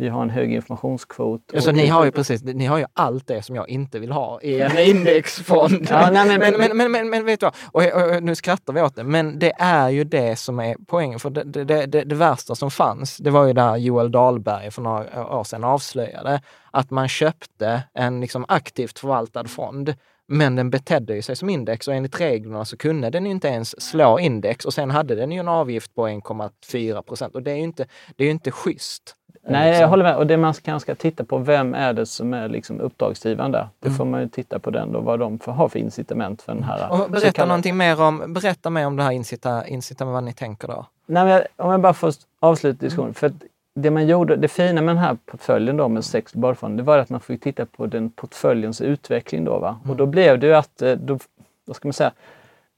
Speaker 5: vi har en hög informationskvot.
Speaker 2: Så
Speaker 5: och-
Speaker 2: ni har ju precis, ni har ju allt det som jag inte vill ha i en indexfond.
Speaker 5: Ja, nej, men-
Speaker 2: men, men, men, men, vet du vad, och, och, och nu skrattar vi åt det, men det är ju det som är poängen. För det, det, det, det, värsta som fanns, det var ju där Joel Dahlberg för några år sedan avslöjade att man köpte en liksom aktivt förvaltad fond men den betedde ju sig som index och enligt reglerna så kunde den inte ens slå index och sen hade den ju en avgift på 1,4 procent och det är ju inte, det är inte schysst.
Speaker 5: Nej,
Speaker 2: Liksom.
Speaker 5: jag håller med. Och det man kanske ska titta på, vem är det som är liksom uppdragsgivande? Det
Speaker 2: Mm.
Speaker 5: får man ju titta på den då, vad de får, har för incitament för den här.
Speaker 2: Och berätta
Speaker 5: kallade-
Speaker 2: någonting mer om, berätta mer om det här incita, incitament, vad ni tänker då.
Speaker 5: Nej, men om jag bara får avsluta
Speaker 2: Mm.
Speaker 5: diskussionen. För att det man gjorde, det fina med den här portföljen då med sex globalfonder, det var att man fick titta på den portföljens utveckling då. Va?
Speaker 2: Mm.
Speaker 5: Och då blev det ju att, eh, då, vad ska man säga,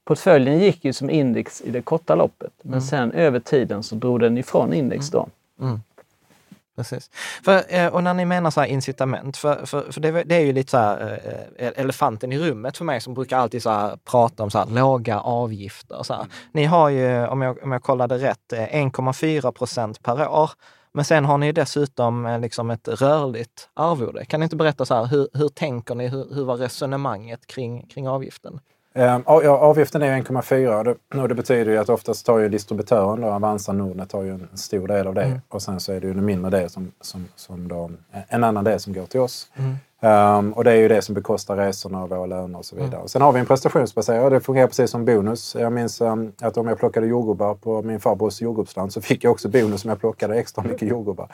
Speaker 5: portföljen gick ju som index i det korta loppet. Men
Speaker 2: Mm.
Speaker 5: sen över tiden så drog den ifrån index då.
Speaker 2: Precis. För, eh, och när ni menar så incitament, för, för, för det, det är ju lite så här eh, elefanten i rummet för mig som brukar alltid så prata om så här låga avgifter. Så här. Ni har ju, om jag, om jag kollade rätt, eh, 1,4 procent per år. Men sen har ni dessutom eh, liksom ett rörligt arvode. Kan ni inte berätta så här, hur, hur tänker ni? Hur, hur var resonemanget kring, kring avgiften?
Speaker 4: Eh, ja, avgiften är ju 1,4 och det, betyder ju att oftast tar ju distributören, då, Avanza Nordnet, tar ju en stor del av det. Och sen så är det ju en mindre del som, som, som då, en annan del som går till oss. Um, och det är ju det som bekostar resorna och våra löner och så vidare. Och sen har vi en prestationsbaserad, det fungerar precis som bonus. Jag minns um, att om jag plockade jordgubbar på min farbrors jordgubbsland så fick jag också bonus om jag plockade extra mycket jordgubbar.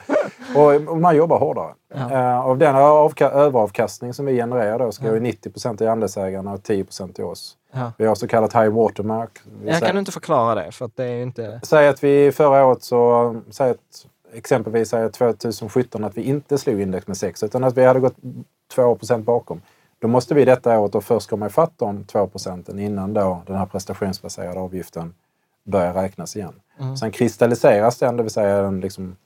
Speaker 4: och, och man jobbar hårdare. Uh, av den avka- överavkastning som vi genererar då ska ju 90 procent i andelsägarna och 10 procent till oss.
Speaker 2: Ja.
Speaker 4: Vi har så kallat high watermark.
Speaker 2: Jag
Speaker 4: säger-
Speaker 2: kan du inte förklara det? För att det är inte...
Speaker 4: Säg att vi förra året så, säg att, exempelvis säg att 2017 att vi inte slog index med 6 utan att vi hade gått 2% bakom. Då måste vi detta året då först komma ifatt de 2 procenten innan då den här prestationsbaserade avgiften börjar räknas igen. Sen kristalliseras den, det vill säga den, liksom,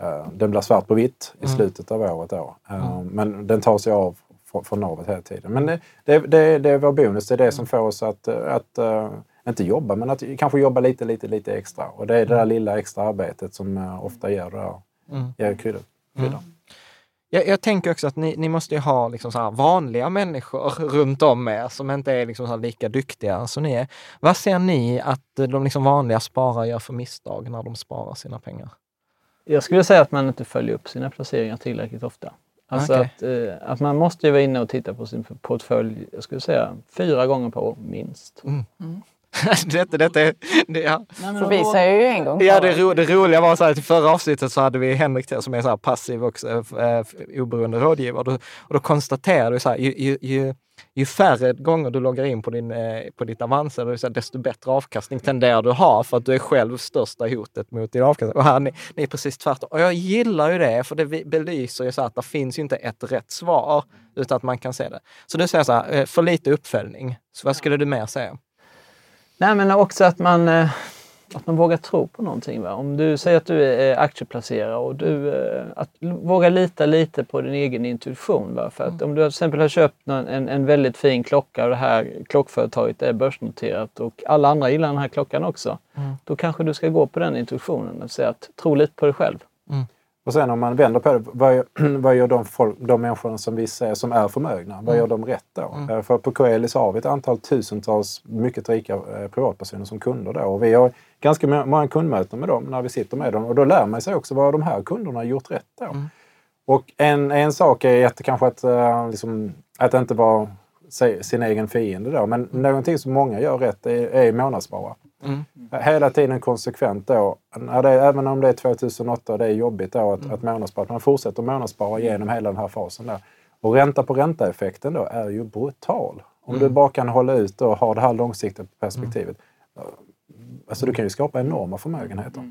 Speaker 4: eh, den blir svart på vitt i slutet av året. Då. Eh, Men den tar sig av från, navet hela tiden. Men det, det, det, det är vår bonus, det är det som får oss att, eh, att eh, inte jobba, men att kanske jobba lite, lite, lite extra. Och det är det där lilla extra arbetet som eh, ofta ger, det där- ger kryddan. kryddan.
Speaker 2: jag, jag tänker också att ni, ni måste ju ha liksom så här vanliga människor runt om er som inte är liksom så lika duktiga som ni är. Vad ser ni att de liksom vanliga sparare gör för misstag när de sparar sina pengar?
Speaker 5: Jag skulle säga att man inte följer upp sina placeringar tillräckligt ofta. Alltså
Speaker 2: Okej.
Speaker 5: att, eh, att man måste ju vara inne och titta på sin portfölj, jag skulle säga fyra gånger per år minst.
Speaker 2: detta, detta är, det, ja.
Speaker 3: För vi säger ju en gång
Speaker 2: Ja, det, ro, det roliga var så här, till förra avsnittet så hade vi Henrik till som är så här passiv och äh, oberoende rådgivare. Och då, och då konstaterade vi så här, ju, ju, ju, ju färre gånger du loggar in på, din, eh, på ditt Avanza, desto bättre avkastning tenderar du ha för att du är själv största hotet mot din avkastning. Och här, ni, ni är precis tvärtom. Och jag gillar ju det, för det belyser ju så att det finns ju inte ett rätt svar, utan att man kan se det. Så du säger så här, eh, för lite uppföljning. Så vad skulle du mer säga?
Speaker 5: Nej men också att man, eh, att man vågar tro på någonting. Va? Om du säger att du är aktieplacerare och du eh, att våga lita lite på din egen intuition. Va? För att om du till exempel har köpt en, en väldigt fin klocka och det här klockföretaget är börsnoterat och alla andra gillar den här klockan också. Då kanske du ska gå på den intuitionen och säga att tro lite på dig själv.
Speaker 4: Och sen om man vänder på det, vad gör, vad gör de, folk, de människorna som vi ser som är förmögna? Vad gör de rätt då? Eh, För på Coeli har vi ett antal tusentals mycket rika eh, privatpersoner som kunder då. Och vi har ganska må- många kundmöten med dem när vi sitter med dem. Och då lär man sig också vad de här kunderna har gjort rätt då. Och en, en sak är att, kanske att, eh, liksom, att inte vara sin egen fiende då. Men någonting som många gör rätt är, är månadsspara. Hela tiden konsekvent då. Det, även om det är 2008 och det är jobbigt då att, att månadsspara. Att man fortsätter månadsspara genom hela den här fasen där. Och ränta på ränta-effekten då är ju brutal. Om du bara kan hålla ut och ha det här långsiktiga perspektivet. Alltså du kan ju skapa enorma förmögenheter.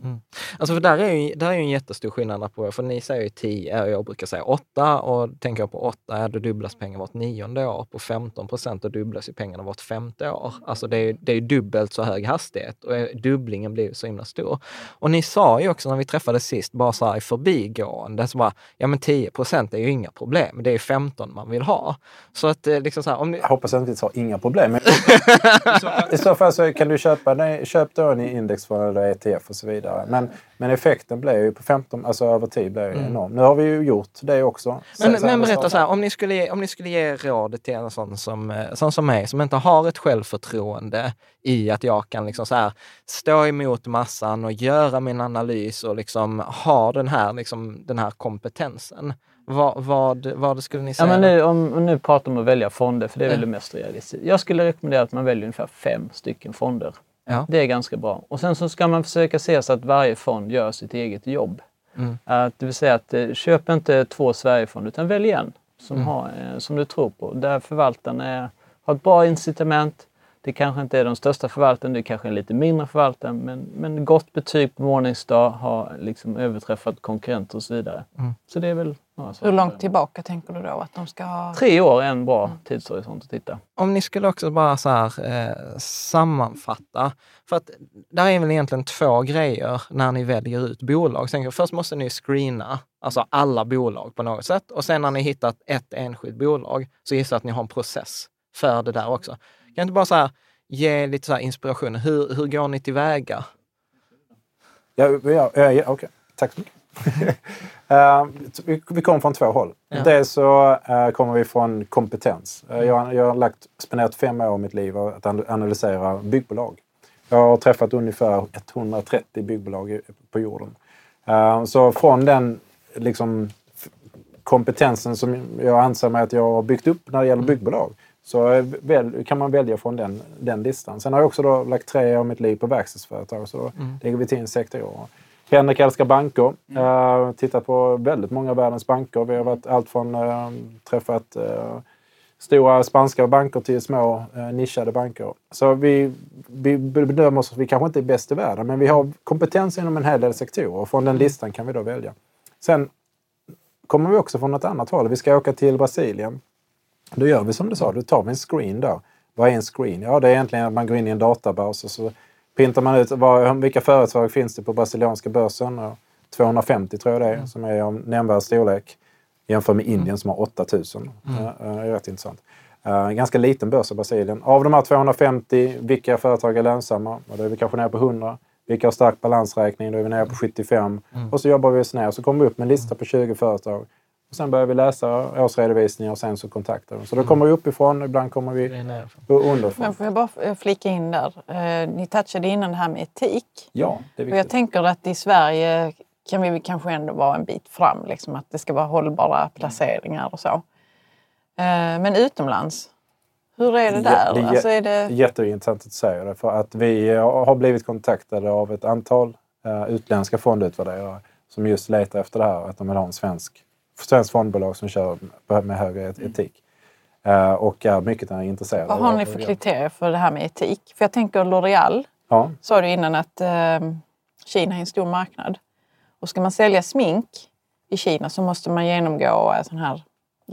Speaker 2: Alltså för där är ju, där är ju en jättestor skillnad på, för ni säger ju 10, jag brukar säga 8 och tänker jag på 8, ja, då dubblas pengar vart nionde år. På 15 procent då dubblas ju pengarna vart femte år. Alltså det är, det är dubbelt så hög hastighet och eh, dubblingen blir ju så himla stor. Och ni sa ju också när vi träffades sist, bara så här i förbigående, så bara, ja men 10 procent är ju inga problem, det är 15 man vill ha. Så att eh, liksom så här, om ni,
Speaker 4: Jag hoppas att vi inte har inga problem. I så fall så kan du köpa, nej, köp då en indexfond eller ETF och så vidare. Men, men effekten blir ju på 15, alltså över tid blir ju enorm. Nu har vi ju gjort det också.
Speaker 2: Men, men berätta så här, om ni skulle ge, om ni skulle ge rådet till en sån som, eh, sån som mig, som inte har ett självförtroende i att jag kan liksom så här, stå emot massan och göra min analys och liksom ha den här, liksom, den här kompetensen. Vad, vad, vad skulle ni
Speaker 5: Ja,
Speaker 2: säga?
Speaker 5: men nu, om, om nu pratar om att välja fonder, för det är väl
Speaker 2: Ja.
Speaker 5: det mest realistiska. Jag skulle rekommendera att man väljer ungefär fem stycken fonder.
Speaker 2: Ja.
Speaker 5: Det är ganska bra. Och sen så ska man försöka se så att varje fond gör sitt eget jobb.
Speaker 2: Mm.
Speaker 5: Att, det vill säga att eh, köp inte två Sverigefonder utan välj en som,
Speaker 2: Mm.
Speaker 5: har, eh, som du tror på. Där förvaltaren är, har ett bra incitament. Det kanske inte är de största förvaltaren, det kanske är en lite mindre förvaltaren. Men, men gott betyg på Morningstar har liksom överträffat konkurrenter och så vidare.
Speaker 2: Mm.
Speaker 5: Så det är väl saker.
Speaker 3: Hur långt tillbaka tänker du då att de ska ha?
Speaker 5: Tre år är en bra tidshorisont att titta.
Speaker 2: Om ni skulle också bara så här, eh, sammanfatta, för att där är väl egentligen två grejer när ni väljer ut bolag. Sen, först måste ni screena alltså alla bolag på något sätt och sen när ni hittat ett enskilt bolag så gissar jag att ni har en process för det där också. Kan jag inte bara så här, ge lite så här inspiration, hur, hur går ni tillväga?
Speaker 4: Ja, ja, ja, ja, okej. Tack så mycket. Eh, vi, kommer från två håll.
Speaker 2: Ja.
Speaker 4: Dels så eh, kommer vi från kompetens. Eh, jag, jag har lagt, spenderat fem år av mitt liv att an- analysera byggbolag. Jag har träffat ungefär 130 byggbolag på jorden. Så från den liksom, kompetensen som jag anser mig att jag har byggt upp när det gäller byggbolag så kan man välja från den, den listan. Sen har jag också lagt tre år av mitt liv på verkstadsföretag så då lägger vi till en sektor. Henrik älskar banker. Uh, tittar på väldigt många av världens banker. Vi har varit allt från uh, träffat uh, stora spanska banker till små uh, nischade banker. Så vi, vi bedömer oss att vi kanske inte är bäst i världen men vi har kompetens inom en hel del sektorer och från den listan kan vi då välja. Sen kommer vi också från ett annat håll. Vi ska åka till Brasilien. Då gör vi som du sa, då tar vi en screen där. Vad är en screen? Ja, det är egentligen att man går in i en databas och så pintar man ut vad, vilka företag finns det på brasilianska börsen. Och 250 tror jag det är, som är av nämnvärd storlek. Jämför med Indien som har 8000. Mm. Det är rätt intressant. Uh, ganska liten börs i Brasilien. Av de här 250, vilka företag är lönsamma? Och då är vi kanske nere på 100. Vilka har stark balansräkning? Då är vi nere på 75. Och så jobbar vi oss ner. Så kommer vi upp med en lista på 20 företag. Och sen börjar vi läsa årsredovisningar och sen så kontaktar vi. Så då kommer vi uppifrån, ibland kommer vi underifrån.
Speaker 3: Men får jag bara flika in där? Eh, ni touchade innan det här med etik.
Speaker 4: Ja, det är
Speaker 3: Och jag
Speaker 4: viktigt.
Speaker 3: tänker att i Sverige kan vi kanske ändå vara en bit fram, liksom, att det ska vara hållbara placeringar och så. Eh, Men utomlands, hur är det
Speaker 4: Ja,
Speaker 3: där?
Speaker 4: det är jä-
Speaker 3: alltså är det...
Speaker 4: Jätteintressant att du säger det. För att vi har blivit kontaktade av ett antal eh, utländska fondutvärderare som just letar efter det här. Att de vill ha en svensk, svensk fondbolag som kör med högre et- etik. Eh, och är mycket intresserade.
Speaker 3: Vad har ni för kriterier för det här med etik? För jag tänker L'Oreal,
Speaker 4: Ja,
Speaker 3: sa du innan att eh, Kina är en stor marknad. Och ska man sälja smink i Kina så måste man genomgå eh, sån här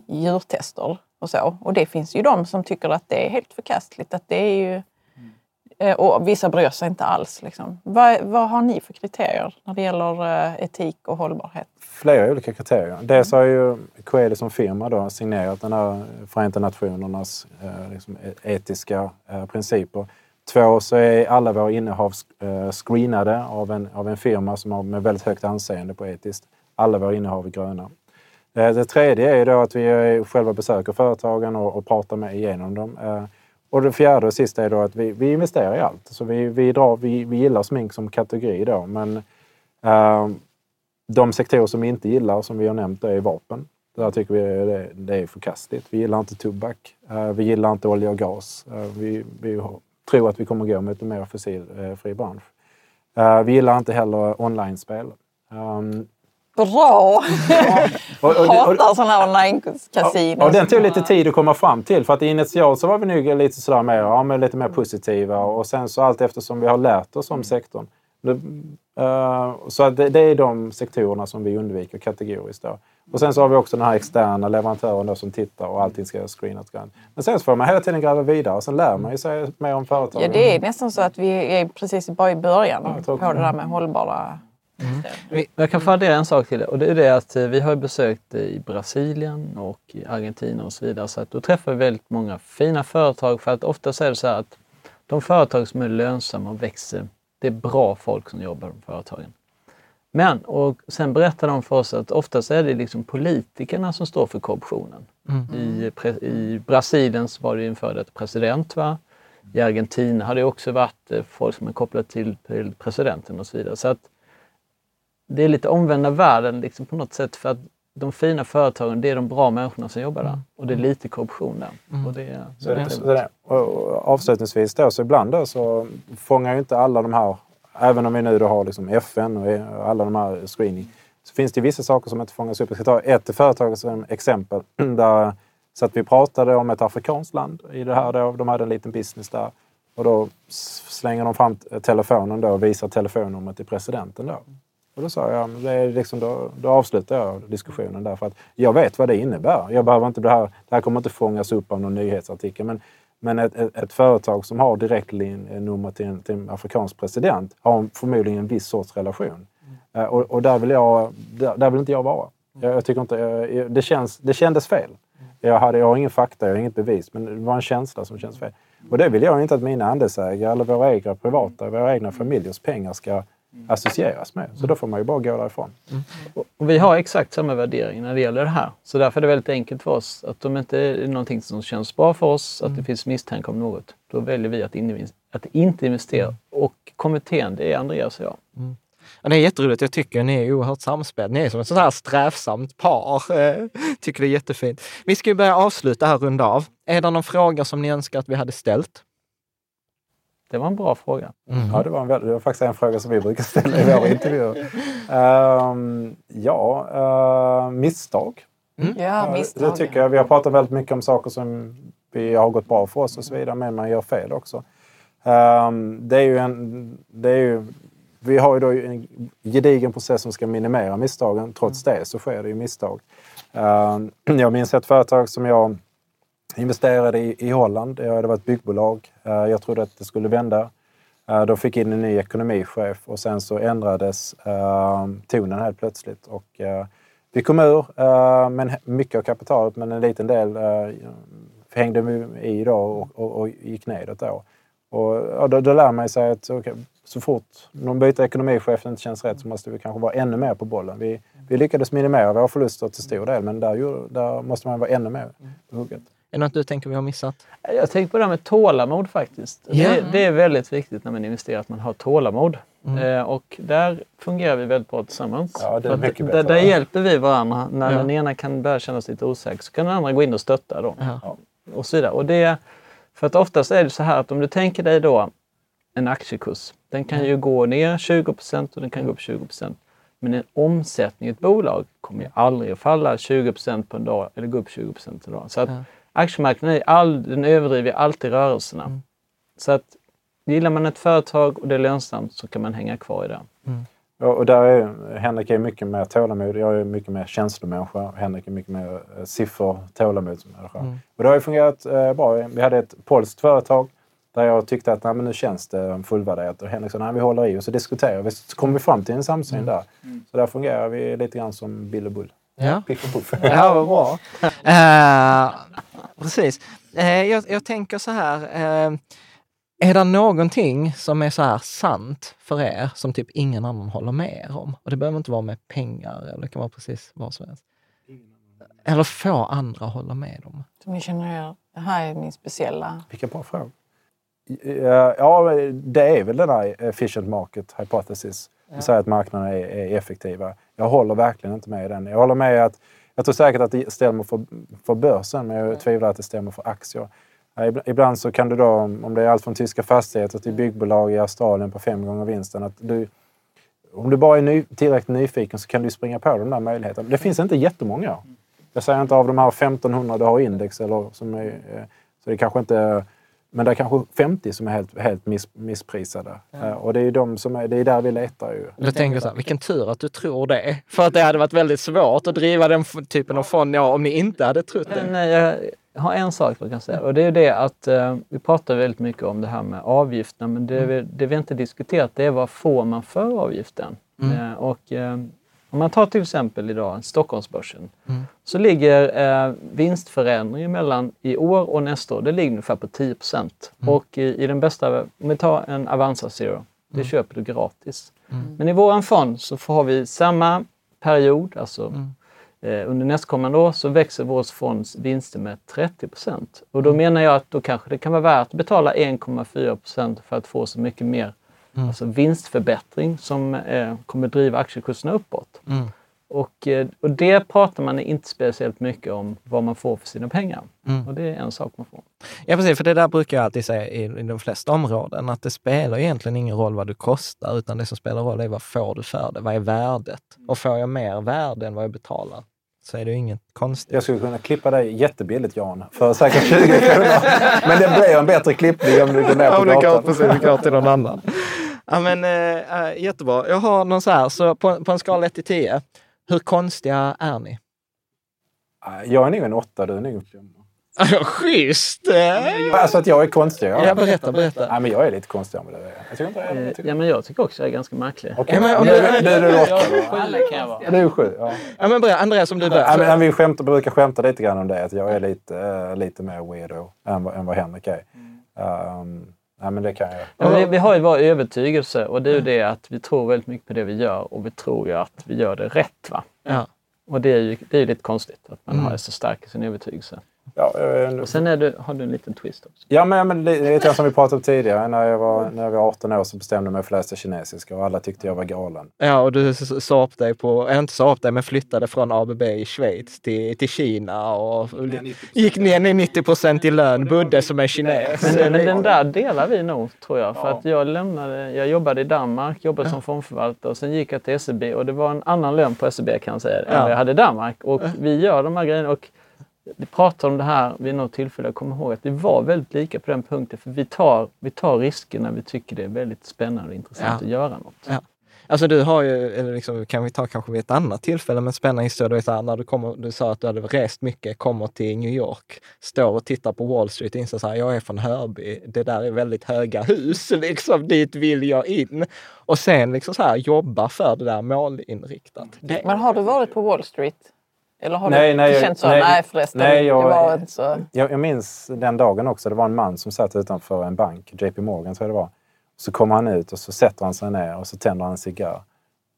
Speaker 3: djurtester och så. Och det finns ju de som tycker att det är helt förkastligt. Att det är ju, Eh, och vissa bryr sig inte alls. Liksom. Vad, vad har ni för kriterier när det gäller eh, etik och hållbarhet?
Speaker 4: flera olika kriterier. Dels har ju Coeli som firma då signerat den här Förenta Nationernas eh, liksom, e-, etiska eh, principer. Två så är alla våra innehav eh, screenade av en, av en firma som har med väldigt högt anseende på etiskt. Alla våra innehav är gröna. Eh, det tredje är ju då att vi själva besöker företagen och, och pratar med igenom dem. Och det fjärde och sista är då att vi, vi investerar i allt. Så vi, vi, drar, vi, vi gillar smink som kategori då, men eh, de sektorer som vi inte gillar, som vi har nämnt, det är vapen. Där tycker vi det, det är förkastligt. Vi gillar inte tobak. Eh, vi gillar inte olja och gas. Eh, vi, vi har, tror att vi kommer gå mot en mer fossilfri bransch. Eh, vi gillar inte heller online-spel. Ehm,
Speaker 3: Bra!
Speaker 4: och, och,
Speaker 3: Hatar sådana online-kasinon.
Speaker 4: och den tog lite tid att komma fram till. För att initialt så var vi nog lite sådär mer, ja, men lite mer positiva. Och sen så allt eftersom vi har lärt oss om sektorn. Det, eh, så det, det är de sektorerna som vi undviker kategoriskt. Då. Och sen så har vi också den här externa leverantören då som tittar och allting ska screenas grönt. Men sen så får man hela tiden gräva vidare och sen lär man ju sig mer om företagen.
Speaker 3: Ja, det är nästan så att vi är precis bara i början
Speaker 4: tror
Speaker 3: på det där med hållbara...
Speaker 5: Vi- Jag kan få addera en sak till det och det är det att eh, vi har ju besökt eh, i Brasilien och i Argentina och så vidare. Så att då träffar vi väldigt många fina företag för att ofta så är det så här att de företag som är lönsamma och växer, det är bra folk som jobbar på företagen. Men, och sen berättar de för oss att oftast är det liksom politikerna som står för korruptionen. I, pre- I Brasilien så var det ju en före detta president. Va? I Argentina har det också varit eh, folk som är kopplade till, till presidenten och så vidare. Så att det är lite omvända världen liksom på något sätt för att de fina företagen, det är de bra människorna som jobbar där. Och det är lite korruption där. Och det, är-
Speaker 4: Så det, så det, och avslutningsvis då, så ibland då så fångar ju inte alla de här, även om vi nu då har liksom FN och alla de här screening, så finns det vissa saker som inte fångas upp. Jag ska ta ett företag som exempel. Där, så att vi pratade om ett afrikanskt land i det här då. De hade en liten business där. Och då slänger de fram telefonen då och visar telefonnumret till presidenten då. Och då sa jag, det är liksom, då, då avslutar jag diskussionen där för att jag vet vad det innebär. Jag behöver inte det här, det här kommer inte fångas upp av någon nyhetsartikel. Men, men ett, ett, ett företag som har direktnummer till en, till en afrikansk president har förmodligen en viss sorts relation. Eh, och, och där, vill jag, där, där vill inte jag vara. Jag, jag tycker inte, jag, jag- det, känns, det kändes fel. Jag, hade, jag har ingen fakta, jag har inget bevis, men det var en känsla som känns fel. Och det vill jag inte att mina andelsägare eller våra egna privata, våra egna familjers pengar ska associeras med. Så då får man ju bara gå därifrån.
Speaker 5: Och vi har exakt samma värdering när det gäller det här. Så därför är det väldigt enkelt för oss att om det inte är någonting som känns bra för oss, att det finns misstanke om något, då väljer vi att, att inte investera. Och kommittén, det är Andreas och jag.
Speaker 2: Ja, det är jätteroligt. Jag tycker ni är oerhört samspelta. Ni är som ett sånt här strävsamt par. Eh, tycker det är jättefint. Vi ska ju börja avsluta här, runda av. Är det någon fråga som ni önskar att vi hade ställt?
Speaker 5: Det var en bra fråga.
Speaker 4: Ja, det var, en, det var faktiskt en fråga som vi brukar ställa i våra intervjuer. Ehm, ja, uh, misstag.
Speaker 3: Ja,
Speaker 4: Ja,
Speaker 3: misstag.
Speaker 4: Det tycker jag. Vi har pratat väldigt mycket om saker som vi har gått bra för oss och så vidare, men man gör fel också. Ehm, det är ju en... Det är ju, vi har ju då en gedigen process som ska minimera misstagen. Trots det så sker det ju misstag. Ehm, jag minns ett företag som jag investerade i, i Holland. Det var ett byggbolag. Eh, jag trodde att det skulle vända. Eh, De fick in en ny ekonomichef och sen så ändrades eh, tonen helt plötsligt. Och, eh, vi kom ur, eh, men mycket av kapitalet, men en liten del hängde vi i då och, och, och gick nedåt då. Och, då, då lär man sig att okay, så fort någon byter ekonomichef inte känns rätt så måste vi kanske vara ännu mer på bollen. Vi, vi lyckades minimera våra förluster till stor del men där, där måste man vara ännu mer på hugget.
Speaker 2: Är det något du tänker vi har missat?
Speaker 5: Jag tänker på det här med tålamod faktiskt.
Speaker 2: Ja.
Speaker 5: Det, det är väldigt viktigt när man investerar att man har tålamod. Eh, och där fungerar vi väldigt bra tillsammans.
Speaker 4: Ja, det är mycket
Speaker 5: där,
Speaker 4: bättre.
Speaker 5: där hjälper vi varandra. När
Speaker 2: Ja.
Speaker 5: den ena kan börja känna sig lite osäker så kan den andra gå in och stötta. Då.
Speaker 2: Ja.
Speaker 5: Och så vidare. Och det, för att oftast är det så här att om du tänker dig då en aktiekurs. Den kan ju gå ner 20 och den kan gå upp 20% Men en omsättning i ett bolag kommer ju aldrig att falla 20% på en dag eller gå upp 20 en dag. Så att
Speaker 2: Ja.
Speaker 5: Aktiemarknaden är all, den överdriver alltid rörelserna.
Speaker 2: Mm.
Speaker 5: Så att gillar man ett företag och det är lönsamt så kan man hänga kvar i det.
Speaker 4: Ja, och där är, Henrik är mycket mer tålamod. Jag är mycket mer känslomänniska. Henrik är mycket mer eh, siffror, tålamodsmänniska. Och det har ju fungerat eh, bra. Vi hade ett polskt företag där jag tyckte att nej, men nu känns det fullvärderat. Och Henrik sa nej, vi håller i och så diskuterar vi. Så kom vi fram till en samsyn där. Så där fungerar vi lite grann som Bill och Bull.
Speaker 2: Ja.
Speaker 4: Piff och puff.
Speaker 2: Ja, vad bra. Eh, precis. Eh, jag, jag tänker så här. eh, är det någonting som är så här sant för er som typ ingen annan håller med er om? Och det behöver inte vara med pengar eller det kan vara precis vad som helst. Eller få andra hålla med om.
Speaker 3: Som ni känner er, det här är min speciella...
Speaker 4: Vilken bra fråga. Ja, Ja, det är väl den här efficient market hypothesis. Det säger att marknaden är, är effektiva. Jag håller verkligen inte med i den. Jag håller med att jag tror säkert att det stämmer för, för börsen, men jag tvivlar att det stämmer för aktier. Ibland så kan du då, om det är allt från tyska fastigheter till byggbolag i Australien på fem gånger vinsten, att du, om du bara är ny, tillräckligt nyfiken så kan du springa på de där möjligheterna. Det finns inte jättemånga. Jag säger inte av de här 1500 du har i index, eller som är, eh, så det är kanske inte men det är kanske 50 som är helt, helt miss, missprisade. Eh, Och det är, ju de som är, det är där vi letar ju.
Speaker 2: Jag tänker så här, vilken tur att du tror det. För att det hade varit väldigt svårt att driva den typen av fond ja, om ni inte hade trott det.
Speaker 5: Men eh, jag har en sak jag kan säga och det är det att eh, vi pratar väldigt mycket om det här med avgifterna men det, vi, det vi inte diskuterat det är vad får man för avgiften? Eh, och, eh, om man tar till exempel idag Stockholmsbörsen så ligger eh, vinstförändringen mellan i år och nästa år, det ligger ungefär på 10 Och i, i den bästa, om vi tar en Avanza Zero, det köper du gratis. Men i våran fond så får vi samma period, alltså Eh, under nästkommande år så växer vår fonds vinster med 30 Och då menar jag att då kanske det kan vara värt att betala 1,4% för att få så mycket mer alltså vinstförbättring som eh, kommer driva aktiekurserna uppåt. Och, eh, och det pratar man inte speciellt mycket om vad man får för sina pengar. Och det är en sak man får.
Speaker 2: Ja, precis. För det där brukar jag alltid säga i, i de flesta områden, att det spelar egentligen ingen roll vad du kostar, utan det som spelar roll är vad får du för det? Vad är värdet? Och får jag mer värde än vad jag betalar, så är det ju inget konstigt.
Speaker 4: Jag skulle kunna klippa dig jättebilligt Jan, för säkert 20 kronor. Men det blir en bättre klippning om du går ner på gatan.
Speaker 2: går till någon annan. Ja, men, eh, jättebra. Jag har någon så här, så på, på en skala 1 till 10, hur konstiga är ni?
Speaker 4: Jag är nog en åtta, du är nog en femma.
Speaker 2: Schysst! Eh,
Speaker 4: Alltså att jag är konstig? Ja,
Speaker 2: Ja, berätta, berätta.
Speaker 4: Nej, men jag är lite konstigare med det. Jag tycker inte jag är
Speaker 5: Eh,
Speaker 4: jag tycker...
Speaker 5: ja, men jag tycker också jag är ganska märklig.
Speaker 4: Okej,
Speaker 2: Ja, men-
Speaker 4: men, du, du, du är
Speaker 5: vara.
Speaker 4: Du är sju. Ja.
Speaker 2: Ja, men berätta, Andreas, om du
Speaker 4: Ja,
Speaker 2: börjar.
Speaker 4: men vi skämtar, brukar skämta lite grann om det, att jag är lite, eh, lite mer weirdo än, vad- än vad Henrik är. Um, nej, men det kan jag.
Speaker 5: Ja, vi, vi har ju vår övertygelse och det är ju det att vi tror väldigt mycket på det vi gör och vi tror ju att vi gör det rätt. Va?
Speaker 2: Ja.
Speaker 5: Och det är ju det är lite konstigt att man
Speaker 2: Mm.
Speaker 5: har så stark i sin övertygelse.
Speaker 4: Ja, eh,
Speaker 5: Och sen är du, har du en liten twist också.
Speaker 4: Ja, men, men det är lite som vi pratade om tidigare. När jag, var, när jag var 18 år så bestämde jag mig för att läsa kinesiska och alla tyckte jag var galen.
Speaker 2: Ja, och du sa upp dig på, äh, inte sa upp dig, men flyttade från ABB i Schweiz till, till Kina och gick ner i 90 procent i lön, bodde som en kines.
Speaker 5: Men, men den där delar vi nog, tror jag. För att jag lämnade, jag jobbade i Danmark, jobbade som fondförvaltare och sen gick jag till SEB och det var en annan lön på SEB kan jag säga, än
Speaker 2: Ja.
Speaker 5: vad jag hade i Danmark. Och vi gör de här grejerna och vi pratar om det här vid något tillfälle. Jag kommer ihåg att vi var väldigt lika på den punkten. För vi tar, vi tar risker när vi tycker det är väldigt spännande och intressant
Speaker 2: Ja.
Speaker 5: att göra något.
Speaker 2: Ja. Alltså du har ju, eller liksom, kan vi ta kanske vid ett annat tillfälle, men spännande historia. Så här, när du, kommer, du sa att du hade rest mycket, kommer till New York, står och tittar på Wall Street och inser så här, jag är från Hörby, det där är väldigt höga hus, liksom dit vill jag in. Och sen liksom så här jobba för det där målinriktat. Det,
Speaker 3: Men har du varit på Wall Street? Eller har
Speaker 4: Nej,
Speaker 3: du
Speaker 4: nej,
Speaker 3: känt så?
Speaker 4: nej,
Speaker 3: Nej, förresten.
Speaker 4: nej, jag-
Speaker 3: det var inte så.
Speaker 4: Jag, jag minns den dagen också. Det var en man som satt utanför en bank, JP Morgan tror jag det var. Så kommer han ut och så sätter han sig ner och så tänder han en cigarr.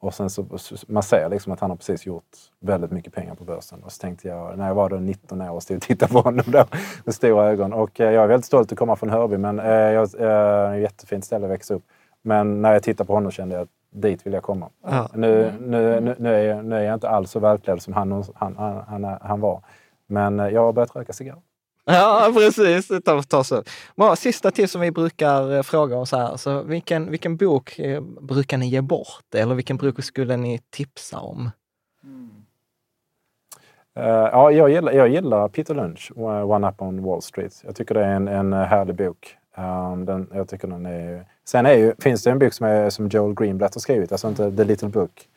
Speaker 4: Och sen så, man ser liksom att han har precis gjort väldigt mycket pengar på börsen. Och så tänkte jag, när jag var då 19 år och stod och tittade på honom då med stora ögon. Och eh, jag är väldigt stolt att komma från Hörby, men eh, jag, eh, ett jättefint ställe att växa upp. Men när jag tittade på honom kände jag att dit vill jag komma.
Speaker 2: Ja.
Speaker 4: Nu, nu, nu, nu, är jag, nu är jag inte alls så välklädd som han, han, han, han, var. Men eh, jag har börjat röka cigarr.
Speaker 2: Ja, precis. Ta, ta så. Bra, sista tips som vi brukar eh, fråga oss här. Så vilken, vilken bok eh, brukar ni ge bort? Eller vilken bok skulle ni tipsa om?
Speaker 4: Uh, ja, jag gillar, jag gillar Peter Lynch, One Up on Wall Street. Jag tycker det är en, en härlig bok. Um, den, jag tycker den är... Sen är ju, finns det en bok som, är, som Joel Greenblatt har skrivit, alltså inte The Little Book.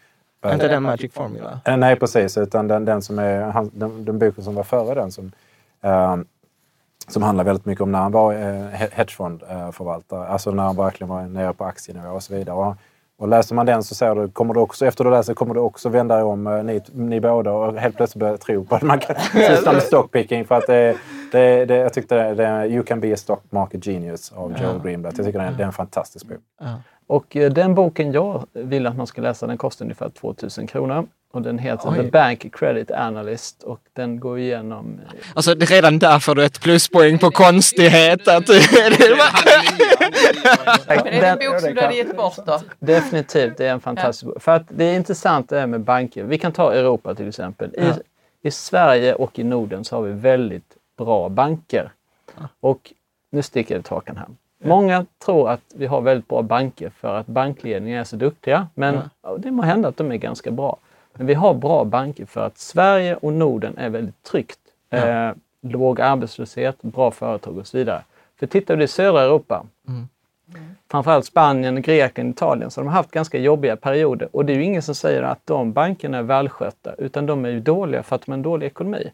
Speaker 2: Inte den Magic Formula?
Speaker 4: Uh, nej, precis. Utan den, den som är, han, den, den boken som var före den som um, som handlar väldigt mycket om när han var eh, hedgefondförvaltare. Alltså när han verkligen var nere på aktienivå och så vidare. Och, och läser man den så ser du, kommer du också, efter du läser kommer du också vända om, eh, ni, ni båda, och helt plötsligt börja tro på att man kan syssla med stockpicking. För att det, det, det, jag tyckte det, det, You can be a stock market genius av Joel Greenblatt. Jag tycker det är, det är en fantastisk bok.
Speaker 2: Ja.
Speaker 5: Och eh, den boken jag vill att man ska läsa, den kostar ungefär 2000 kronor. Och den heter
Speaker 2: Oj.
Speaker 5: The Bank Credit Analyst och den går igenom...
Speaker 2: Alltså det, redan där får du ett pluspoäng på konstighet. Att,
Speaker 3: Men är det en bok som du hade gett bort då?
Speaker 5: Definitivt, det är en fantastisk bok. För att det är intressant det här med banker. Vi kan ta Europa till exempel. I,
Speaker 2: Ja.
Speaker 5: I Sverige och i Norden så har vi väldigt bra banker. Och nu sticker jag ut hakan här. Många tror att vi har väldigt bra banker för att bankledningen är så duktiga. Men ja, det må hända att de är ganska bra. Men vi har bra banker för att Sverige och Norden är väldigt tryggt. Eh, låg arbetslöshet, bra företag och så vidare. För tittar du i södra Europa, framförallt Spanien, Grekland, Italien, så de har haft ganska jobbiga perioder. Och det är ju ingen som säger att de bankerna är välskötta, utan de är ju dåliga för att de har en dålig ekonomi.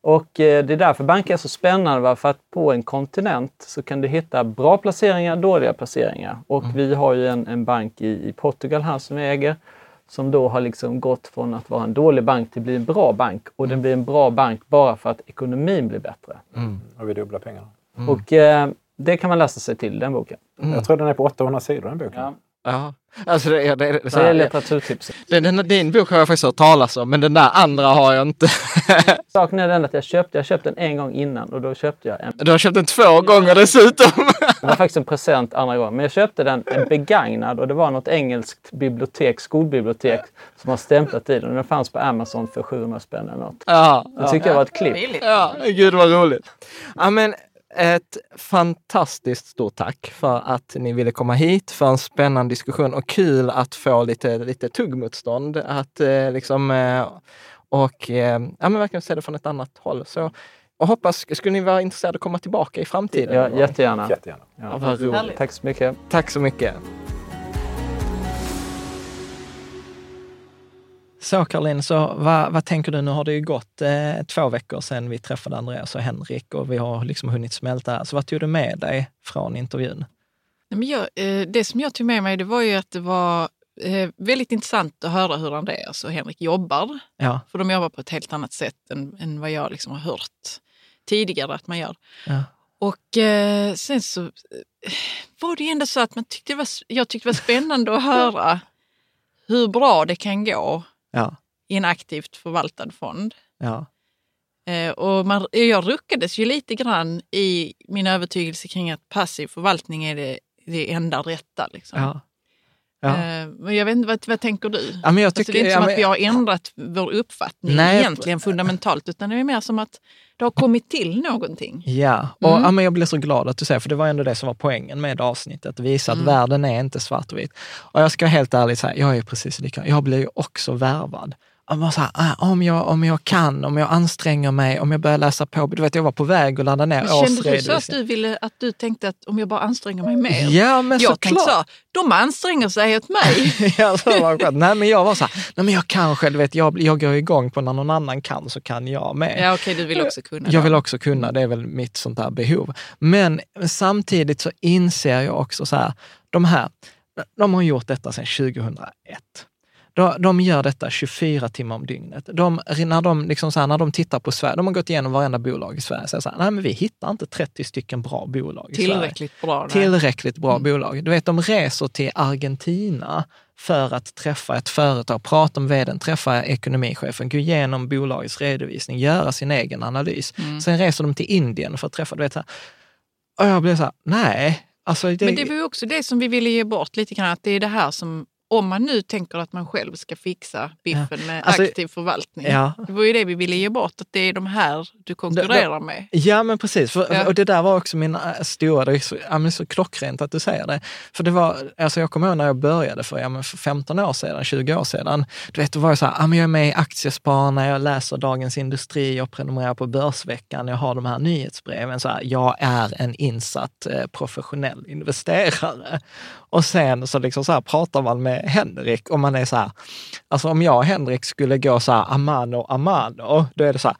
Speaker 5: Och eh, det är därför banker är så spännande, va? för att på en kontinent så kan du hitta bra placeringar, dåliga placeringar. Och vi har ju en, en bank i, i Portugal här som vi äger, som då har liksom gått från att vara en dålig bank till att bli en bra bank. Och den blir en bra bank bara för att ekonomin blir bättre.
Speaker 4: Och vi dubblar pengarna.
Speaker 5: Och eh, det kan man läsa sig till, den boken.
Speaker 4: Jag tror den är på 800 sidor den boken.
Speaker 2: ja. Alltså det, är- det, är-
Speaker 5: det är litteraturtipset.
Speaker 2: den, den, din bok har jag faktiskt hört talas om, men den där andra har jag inte.
Speaker 5: Saken är den att jag köpte, jag köpte den en gång innan och då köpte jag en.
Speaker 2: Du har köpt den två gånger dessutom.
Speaker 5: Det var faktiskt en present andra gången. Men jag köpte den en begagnad och det var något engelskt bibliotek, skolbibliotek som har stämplat i den. Den fanns på Amazon för 700 spänn eller något.
Speaker 2: Ja,
Speaker 5: Det tyckte jag var ett klipp.
Speaker 2: Ja, gud vad roligt. Ja, men ett fantastiskt stort tack för att ni ville komma hit för en spännande diskussion och kul att få lite, lite tuggmotstånd. Att eh, liksom, eh, och eh, ja, men verkligen se det från ett annat håll. Så, och hoppas, skulle ni vara intresserade att komma tillbaka i framtiden?
Speaker 5: Ja, jättegärna.
Speaker 4: Jättegärna.
Speaker 2: Ja, vad roligt.
Speaker 5: Tack så mycket.
Speaker 2: Tack så mycket. Så Caroline, så vad, vad tänker du? Nu har det ju gått eh, två veckor sedan vi träffade Andreas och Henrik och vi har liksom hunnit smälta. Så vad tog du med dig från intervjun?
Speaker 3: Nej, Men jag, eh, det som jag tog med mig det var ju att det var eh, väldigt intressant att höra hur Andreas och Henrik jobbar.
Speaker 2: Ja,
Speaker 3: För de jobbar på ett helt annat sätt än, än vad jag liksom har hört tidigare att man gör.
Speaker 2: ja,
Speaker 3: Och eh, sen så eh, var det ju ändå så att man tyckte var, jag tyckte det var spännande att höra hur bra det kan gå
Speaker 2: ja,
Speaker 3: i en aktivt förvaltad fond.
Speaker 2: ja,
Speaker 3: Eh, och man, jag ruckades ju lite grann i min övertygelse kring att passiv förvaltning är det, det enda rätta. Liksom.
Speaker 2: ja. Ja.
Speaker 3: Eh, men jag vet inte, vad, vad tänker du?
Speaker 2: Ja, men jag
Speaker 3: alltså,
Speaker 2: tycker,
Speaker 3: det är inte
Speaker 2: ja,
Speaker 3: som
Speaker 2: men-
Speaker 3: att vi har ändrat vår uppfattning
Speaker 2: Nej, jag-
Speaker 3: egentligen fundamentalt, utan det är mer som att det har kommit till någonting.
Speaker 2: Ja, och
Speaker 3: Mm.
Speaker 2: ja, men jag blir så glad att du säger, för det var ändå det som var poängen med avsnittet, att visa att
Speaker 3: Mm.
Speaker 2: världen är inte svart och jag ska helt ärligt säga, jag är precis lika, jag blir ju också värvad. Bara så här, om, jag, om jag kan, om jag anstränger mig, om jag börjar läsa på. Du vet, jag var på väg att ladda ner
Speaker 3: Men kände du så att du, ville, att du tänkte att om jag bara anstränger mig mer?
Speaker 2: Ja, men
Speaker 3: jag tänkte
Speaker 2: såklart.
Speaker 3: så, de anstränger sig åt mig.
Speaker 2: ja, så var det skönt. Nej, men jag var så här, nej men jag kanske, du vet, jag, jag går igång på när någon annan kan så kan jag med.
Speaker 3: ja, okej, du vill också kunna.
Speaker 2: Jag
Speaker 3: då.
Speaker 2: vill också kunna, det är väl mitt sånt där behov. Men samtidigt så inser jag också så här, de här, de har gjort detta sedan 2001. De, de gör detta 24 timmar om dygnet. De, när, de liksom här, när de tittar på Sverige, de har gått igenom varenda bolag i Sverige, säger så här, nej men vi hittar inte 30 stycken bra bolag i
Speaker 3: Tillräckligt
Speaker 2: Sverige.
Speaker 3: bra. nej.
Speaker 2: Tillräckligt bra
Speaker 3: Mm.
Speaker 2: bolag. Du vet, de reser till Argentina för att träffa ett företag, prata om vdn, träffa ekonomichefen, gå igenom bolagets redovisning, göra sin egen analys.
Speaker 3: Mm.
Speaker 2: Sen reser de till Indien för att träffa, du vet, så här, och jag blev så här, nej. Alltså det,
Speaker 3: Men det var ju också det som vi ville ge bort lite grann, att det är det här som, om man nu tänker att man själv ska fixa biffen med
Speaker 2: Alltså,
Speaker 3: aktiv förvaltning.
Speaker 2: ja.
Speaker 3: Det var ju det vi ville ge bort, att det är de här du konkurrerar med.
Speaker 2: Ja, men precis. För,
Speaker 3: Ja.
Speaker 2: Och det där var också min äh, stora, det är så, ja, så klockrent att du säger det. För det var, alltså jag kommer ihåg när jag började för, ja, men för 15 år sedan, 20 år sedan. Du vet, då var jag så här, ja, men jag är med i Aktiespararna, jag läser Dagens Industri, jag prenumererar på Börsveckan, jag har de här nyhetsbreven. Så här, jag är en insatt eh, professionell investerare. Och sen så, liksom så här, pratar man med Henrik om man är så här, alltså om jag och Henrik skulle gå så här, amano, amano, då är det så här,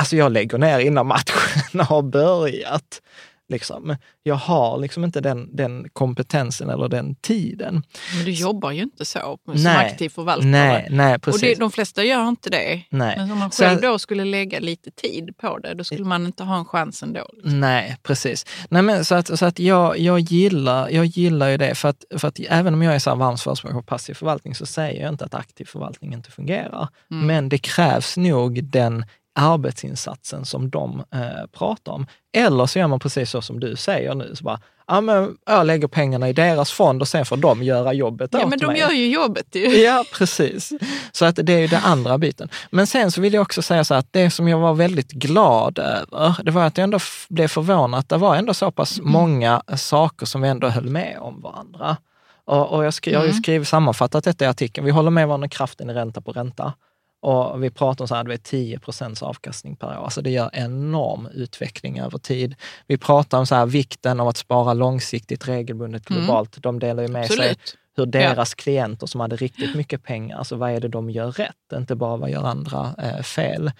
Speaker 2: Alltså jag lägger ner innan matchen har börjat. Liksom. Jag har liksom inte den, den kompetensen eller den tiden.
Speaker 3: Men du jobbar ju inte så som
Speaker 2: Nej.
Speaker 3: aktiv förvaltare.
Speaker 2: Nej, nej
Speaker 3: och
Speaker 2: precis.
Speaker 3: det, de flesta gör inte det.
Speaker 2: Nej.
Speaker 3: Men om man
Speaker 2: Så-
Speaker 3: själv då skulle lägga lite tid på det, då skulle man inte ha en chans ändå. Liksom.
Speaker 2: Nej, precis. Nej, men så att, så att jag, jag, gillar, jag gillar ju det, för att, för att även om jag är så här varmt förespråkare för passiv förvaltning så säger jag inte att aktiv förvaltning inte fungerar.
Speaker 3: Mm.
Speaker 2: Men det krävs nog den arbetsinsatsen som de eh, pratar om. Eller så gör man precis så som du säger nu, så bara, ja, men jag lägger pengarna i deras fond och sen får de göra jobbet
Speaker 3: Ja,
Speaker 2: åt
Speaker 3: men de
Speaker 2: mig.
Speaker 3: gör ju jobbet ju.
Speaker 2: Ja, precis. Så att det är ju den andra biten. Men sen så vill jag också säga så att det som jag var väldigt glad över, det var att jag ändå blev förvånad att det var ändå så pass många saker som vi ändå höll med om varandra. Och, och jag, skri, jag har ju skrivit sammanfattat detta i artikeln. Vi håller med varandra kraften i ränta på ränta. Och vi pratar om så här, vet, 10 procents avkastning per år. Alltså det gör enorm utveckling över tid. Vi pratar om så här, vikten av att spara långsiktigt, regelbundet, globalt. De delar ju med sig
Speaker 3: Absolut.
Speaker 2: Hur deras klienter som hade riktigt mycket pengar, alltså vad är det de gör rätt? Inte bara vad gör andra eh, fel?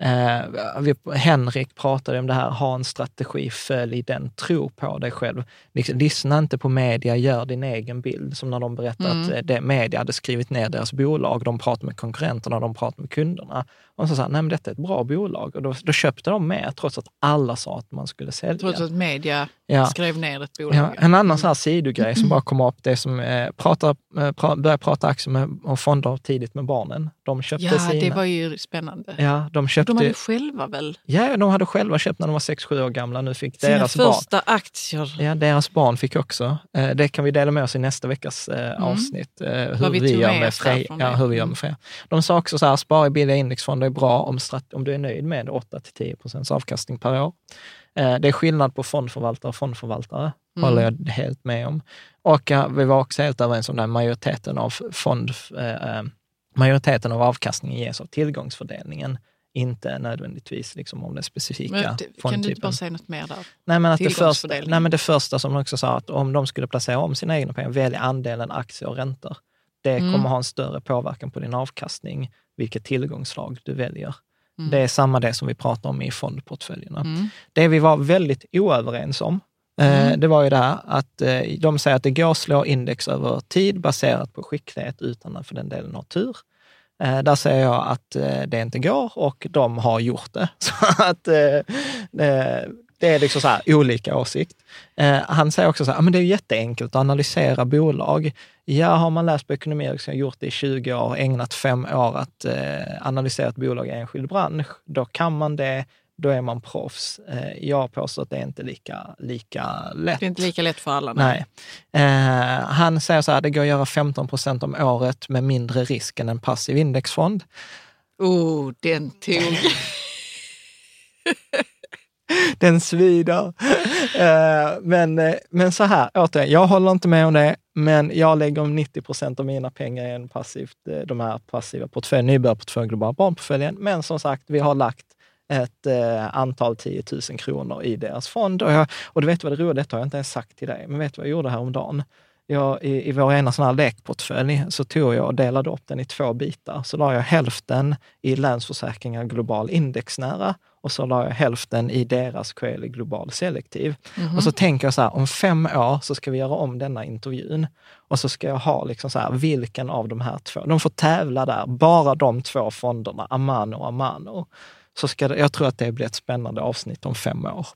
Speaker 2: Eh, vi, Henrik pratade om det här, ha en strategi, följ den, tro på dig själv. Liksom, lyssna inte på media, gör din egen bild. Som när de berättade
Speaker 3: Mm.
Speaker 2: att eh, det, media hade skrivit ner deras bolag, de pratade med konkurrenterna, de pratade med kunderna. Och så sa nej men detta är ett bra bolag. Och då, då köpte de med, trots att alla sa att man skulle sälja.
Speaker 3: Trots att media
Speaker 2: Ja.
Speaker 3: skrev ner ett bolag.
Speaker 2: Ja, en annan så här sidogrej som bara kommer upp, det som eh, pratar, eh, pra, börjar prata aktier med, och fonder tidigt med barnen. De köpte
Speaker 3: Ja,
Speaker 2: sina.
Speaker 3: det var ju spännande.
Speaker 2: Ja, de köpte...
Speaker 3: De hade själva väl
Speaker 2: Ja, de hade själva köpt när de var 6-7 år gamla. Nu fick
Speaker 3: sina
Speaker 2: deras barn...
Speaker 3: första aktier.
Speaker 2: Ja, deras barn fick också. Eh, det kan vi dela med oss i nästa veckas eh, avsnitt. Eh, hur,
Speaker 3: vi
Speaker 2: vi
Speaker 3: med
Speaker 2: med Freja. Ja, hur vi gör
Speaker 3: Mm.
Speaker 2: med Freja. De sa också så här, spara i billiga indexfonder är bra om, om du är nöjd med 8-10 procents avkastning per år. Eh, det är skillnad på fondförvaltare och fondförvaltare,
Speaker 3: Mm.
Speaker 2: håller jag helt med om. Och eh, vi var också helt överens om att majoriteten av fond, eh, eh, majoriteten av avkastningen ges av tillgångsfördelningen, inte nödvändigtvis liksom om den specifika
Speaker 3: Men, det- kan du inte
Speaker 2: fondtypen.
Speaker 3: bara säga något mer där?
Speaker 2: Nej men, att det första, nej men det första som de också sa, att om de skulle placera om sina egna pengar, välja andelen aktier och räntor. Det
Speaker 3: Mm.
Speaker 2: kommer ha en större påverkan på din avkastning, vilket tillgångsslag du väljer.
Speaker 3: Mm.
Speaker 2: Det är samma det som vi pratar om i fondportföljerna.
Speaker 3: Mm.
Speaker 2: Det vi var väldigt oöverens om, eh,
Speaker 3: Mm.
Speaker 2: det var ju det här att eh, de säger att det går att slå index över tid baserat på skicklighet utan att för den delen ha tur. Eh, där säger jag att det inte går och de har gjort det. Så att det är liksom så här olika åsikt. Eh, han säger också så här, "Ja, men det är jätteenkelt att analysera bolag. Ja, har man läst på ekonomi och gjort det i 20 år och ägnat fem år att eh, analysera ett bolag i enskild bransch, då kan man det, då är man proffs. Eh, jag påstår att det är inte lika, lika lätt.
Speaker 3: Det är inte lika lätt för alla.
Speaker 2: Nej. Eh, han säger så här, det går att göra 15 procent om året med mindre risk än en passiv indexfond.
Speaker 3: Oh, den tog...
Speaker 2: Den svider. Eh, men, eh, men så här, återigen, jag håller inte med om det, men jag lägger 90 procent av mina pengar i en passivt, eh, de här passiva portföljen, nybörjarportföljen, globala barnportföljen. Men som sagt, vi har lagt ett eh, antal 10 000 kronor i deras fond. Och, jag, och du vet vad det roliga, detta har jag inte ens sagt till dig, men vet du vad jag gjorde häromdagen? jag, i, i vår ena sån här lekportfölj så tog jag och delade upp den i två bitar. Så la jag hälften i Länsförsäkringar Global Indexnära och så la jag hälften i deras Coeli Global Selektiv.
Speaker 3: Mhm.
Speaker 2: Och så tänker jag så här, om fem år så ska vi göra om denna intervjun. Och så ska jag ha liksom så här, vilken av de här två, de får tävla där, bara de två fonderna, Amano och Amano. Så ska det, jag tror att det blir ett spännande avsnitt om fem år.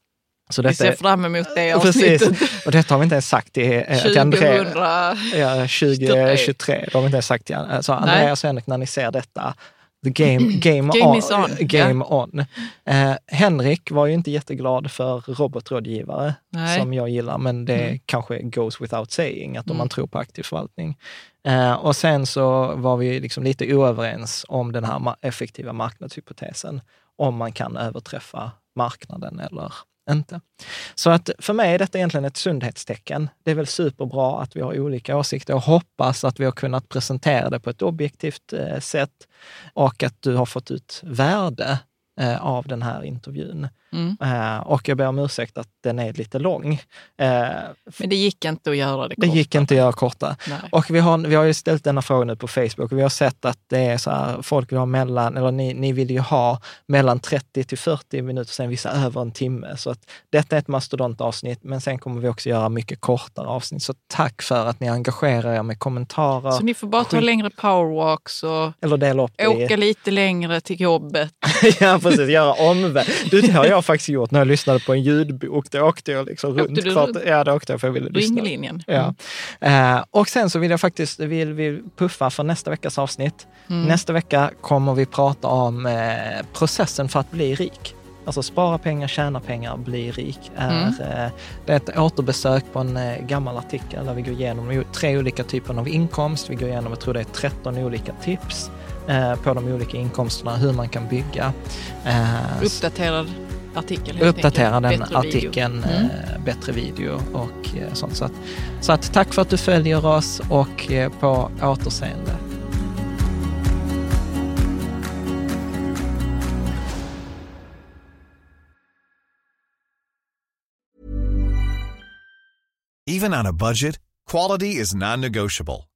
Speaker 2: Så
Speaker 3: Vi
Speaker 2: detta
Speaker 3: ser
Speaker 2: är-
Speaker 3: fram emot det avsnittet.
Speaker 2: Precis. Och detta har vi inte ens sagt till, eh, till.
Speaker 3: 2000.
Speaker 2: Ja, 2023, det har vi inte ens sagt till Så Andreas och Henrik, när ni ser detta, the game, game,
Speaker 3: Game
Speaker 2: on.
Speaker 3: on,
Speaker 2: Game on. Eh, Henrik var ju inte jätteglad för robotrådgivare,
Speaker 3: Nej.
Speaker 2: som jag gillar, men det
Speaker 3: Mm.
Speaker 2: kanske goes without saying, att om
Speaker 3: Mm.
Speaker 2: man tror på aktiv förvaltning. Eh, och sen så var vi liksom lite oöverens om den här effektiva marknadshypotesen, om man kan överträffa marknaden eller inte. Så att för mig är detta egentligen ett sundhetstecken. Det är väl superbra att vi har olika åsikter och hoppas att vi har kunnat presentera det på ett objektivt eh, sätt och att du har fått ut värde eh, av den här intervjun.
Speaker 3: Mm.
Speaker 2: Eh, och jag ber om ursäkt att den är lite lång. Eh,
Speaker 3: Men det gick inte att göra det
Speaker 2: det gick inte att göra korta.
Speaker 3: Nej.
Speaker 2: Och vi har, vi har ju ställt denna fråga nu på Facebook och vi har sett att det är så här, folk vill ha mellan, eller ni, ni vill ju ha mellan 30 till 40 minuter, sen vissa över en timme. Så att detta är ett mastodontavsnitt, men sen kommer vi också göra mycket kortare avsnitt. Så tack för att ni engagerar er med kommentarer.
Speaker 3: Så ni får bara ta längre powerwalks och
Speaker 2: eller dela upp det. i-
Speaker 3: åka lite längre till jobbet.
Speaker 2: ja, precis. Göra omväg. Du, det har jag faktiskt gjort när jag lyssnade på en ljudbok. Då åkte jag liksom
Speaker 3: Åkte
Speaker 2: runt.
Speaker 3: du
Speaker 2: kvart-
Speaker 3: runt?
Speaker 2: Ja, det åkte jag för jag ville lyssna.
Speaker 3: Ringlinjen.
Speaker 2: Ja. Eh, och sen så vill jag faktiskt vill, vill puffa för nästa veckas avsnitt.
Speaker 3: Mm.
Speaker 2: Nästa vecka kommer vi prata om eh, processen för att bli rik. Alltså spara pengar, tjäna pengar, bli rik. Är,
Speaker 3: Mm.
Speaker 2: eh, det är ett återbesök på en eh, gammal artikel där vi går igenom tre olika typer av inkomst. Vi går igenom, jag tror det är 13 olika tips eh, på de olika inkomsterna, hur man kan bygga.
Speaker 3: Uppdaterad artikel
Speaker 2: uppdatera den.
Speaker 3: Bättre video.
Speaker 2: artikeln,
Speaker 3: Mm.
Speaker 2: eh, bättre video och eh, sånt. Så att, så att tack för att du följer oss och eh, på återseende.
Speaker 6: Even on a budget, quality is non-negotiable.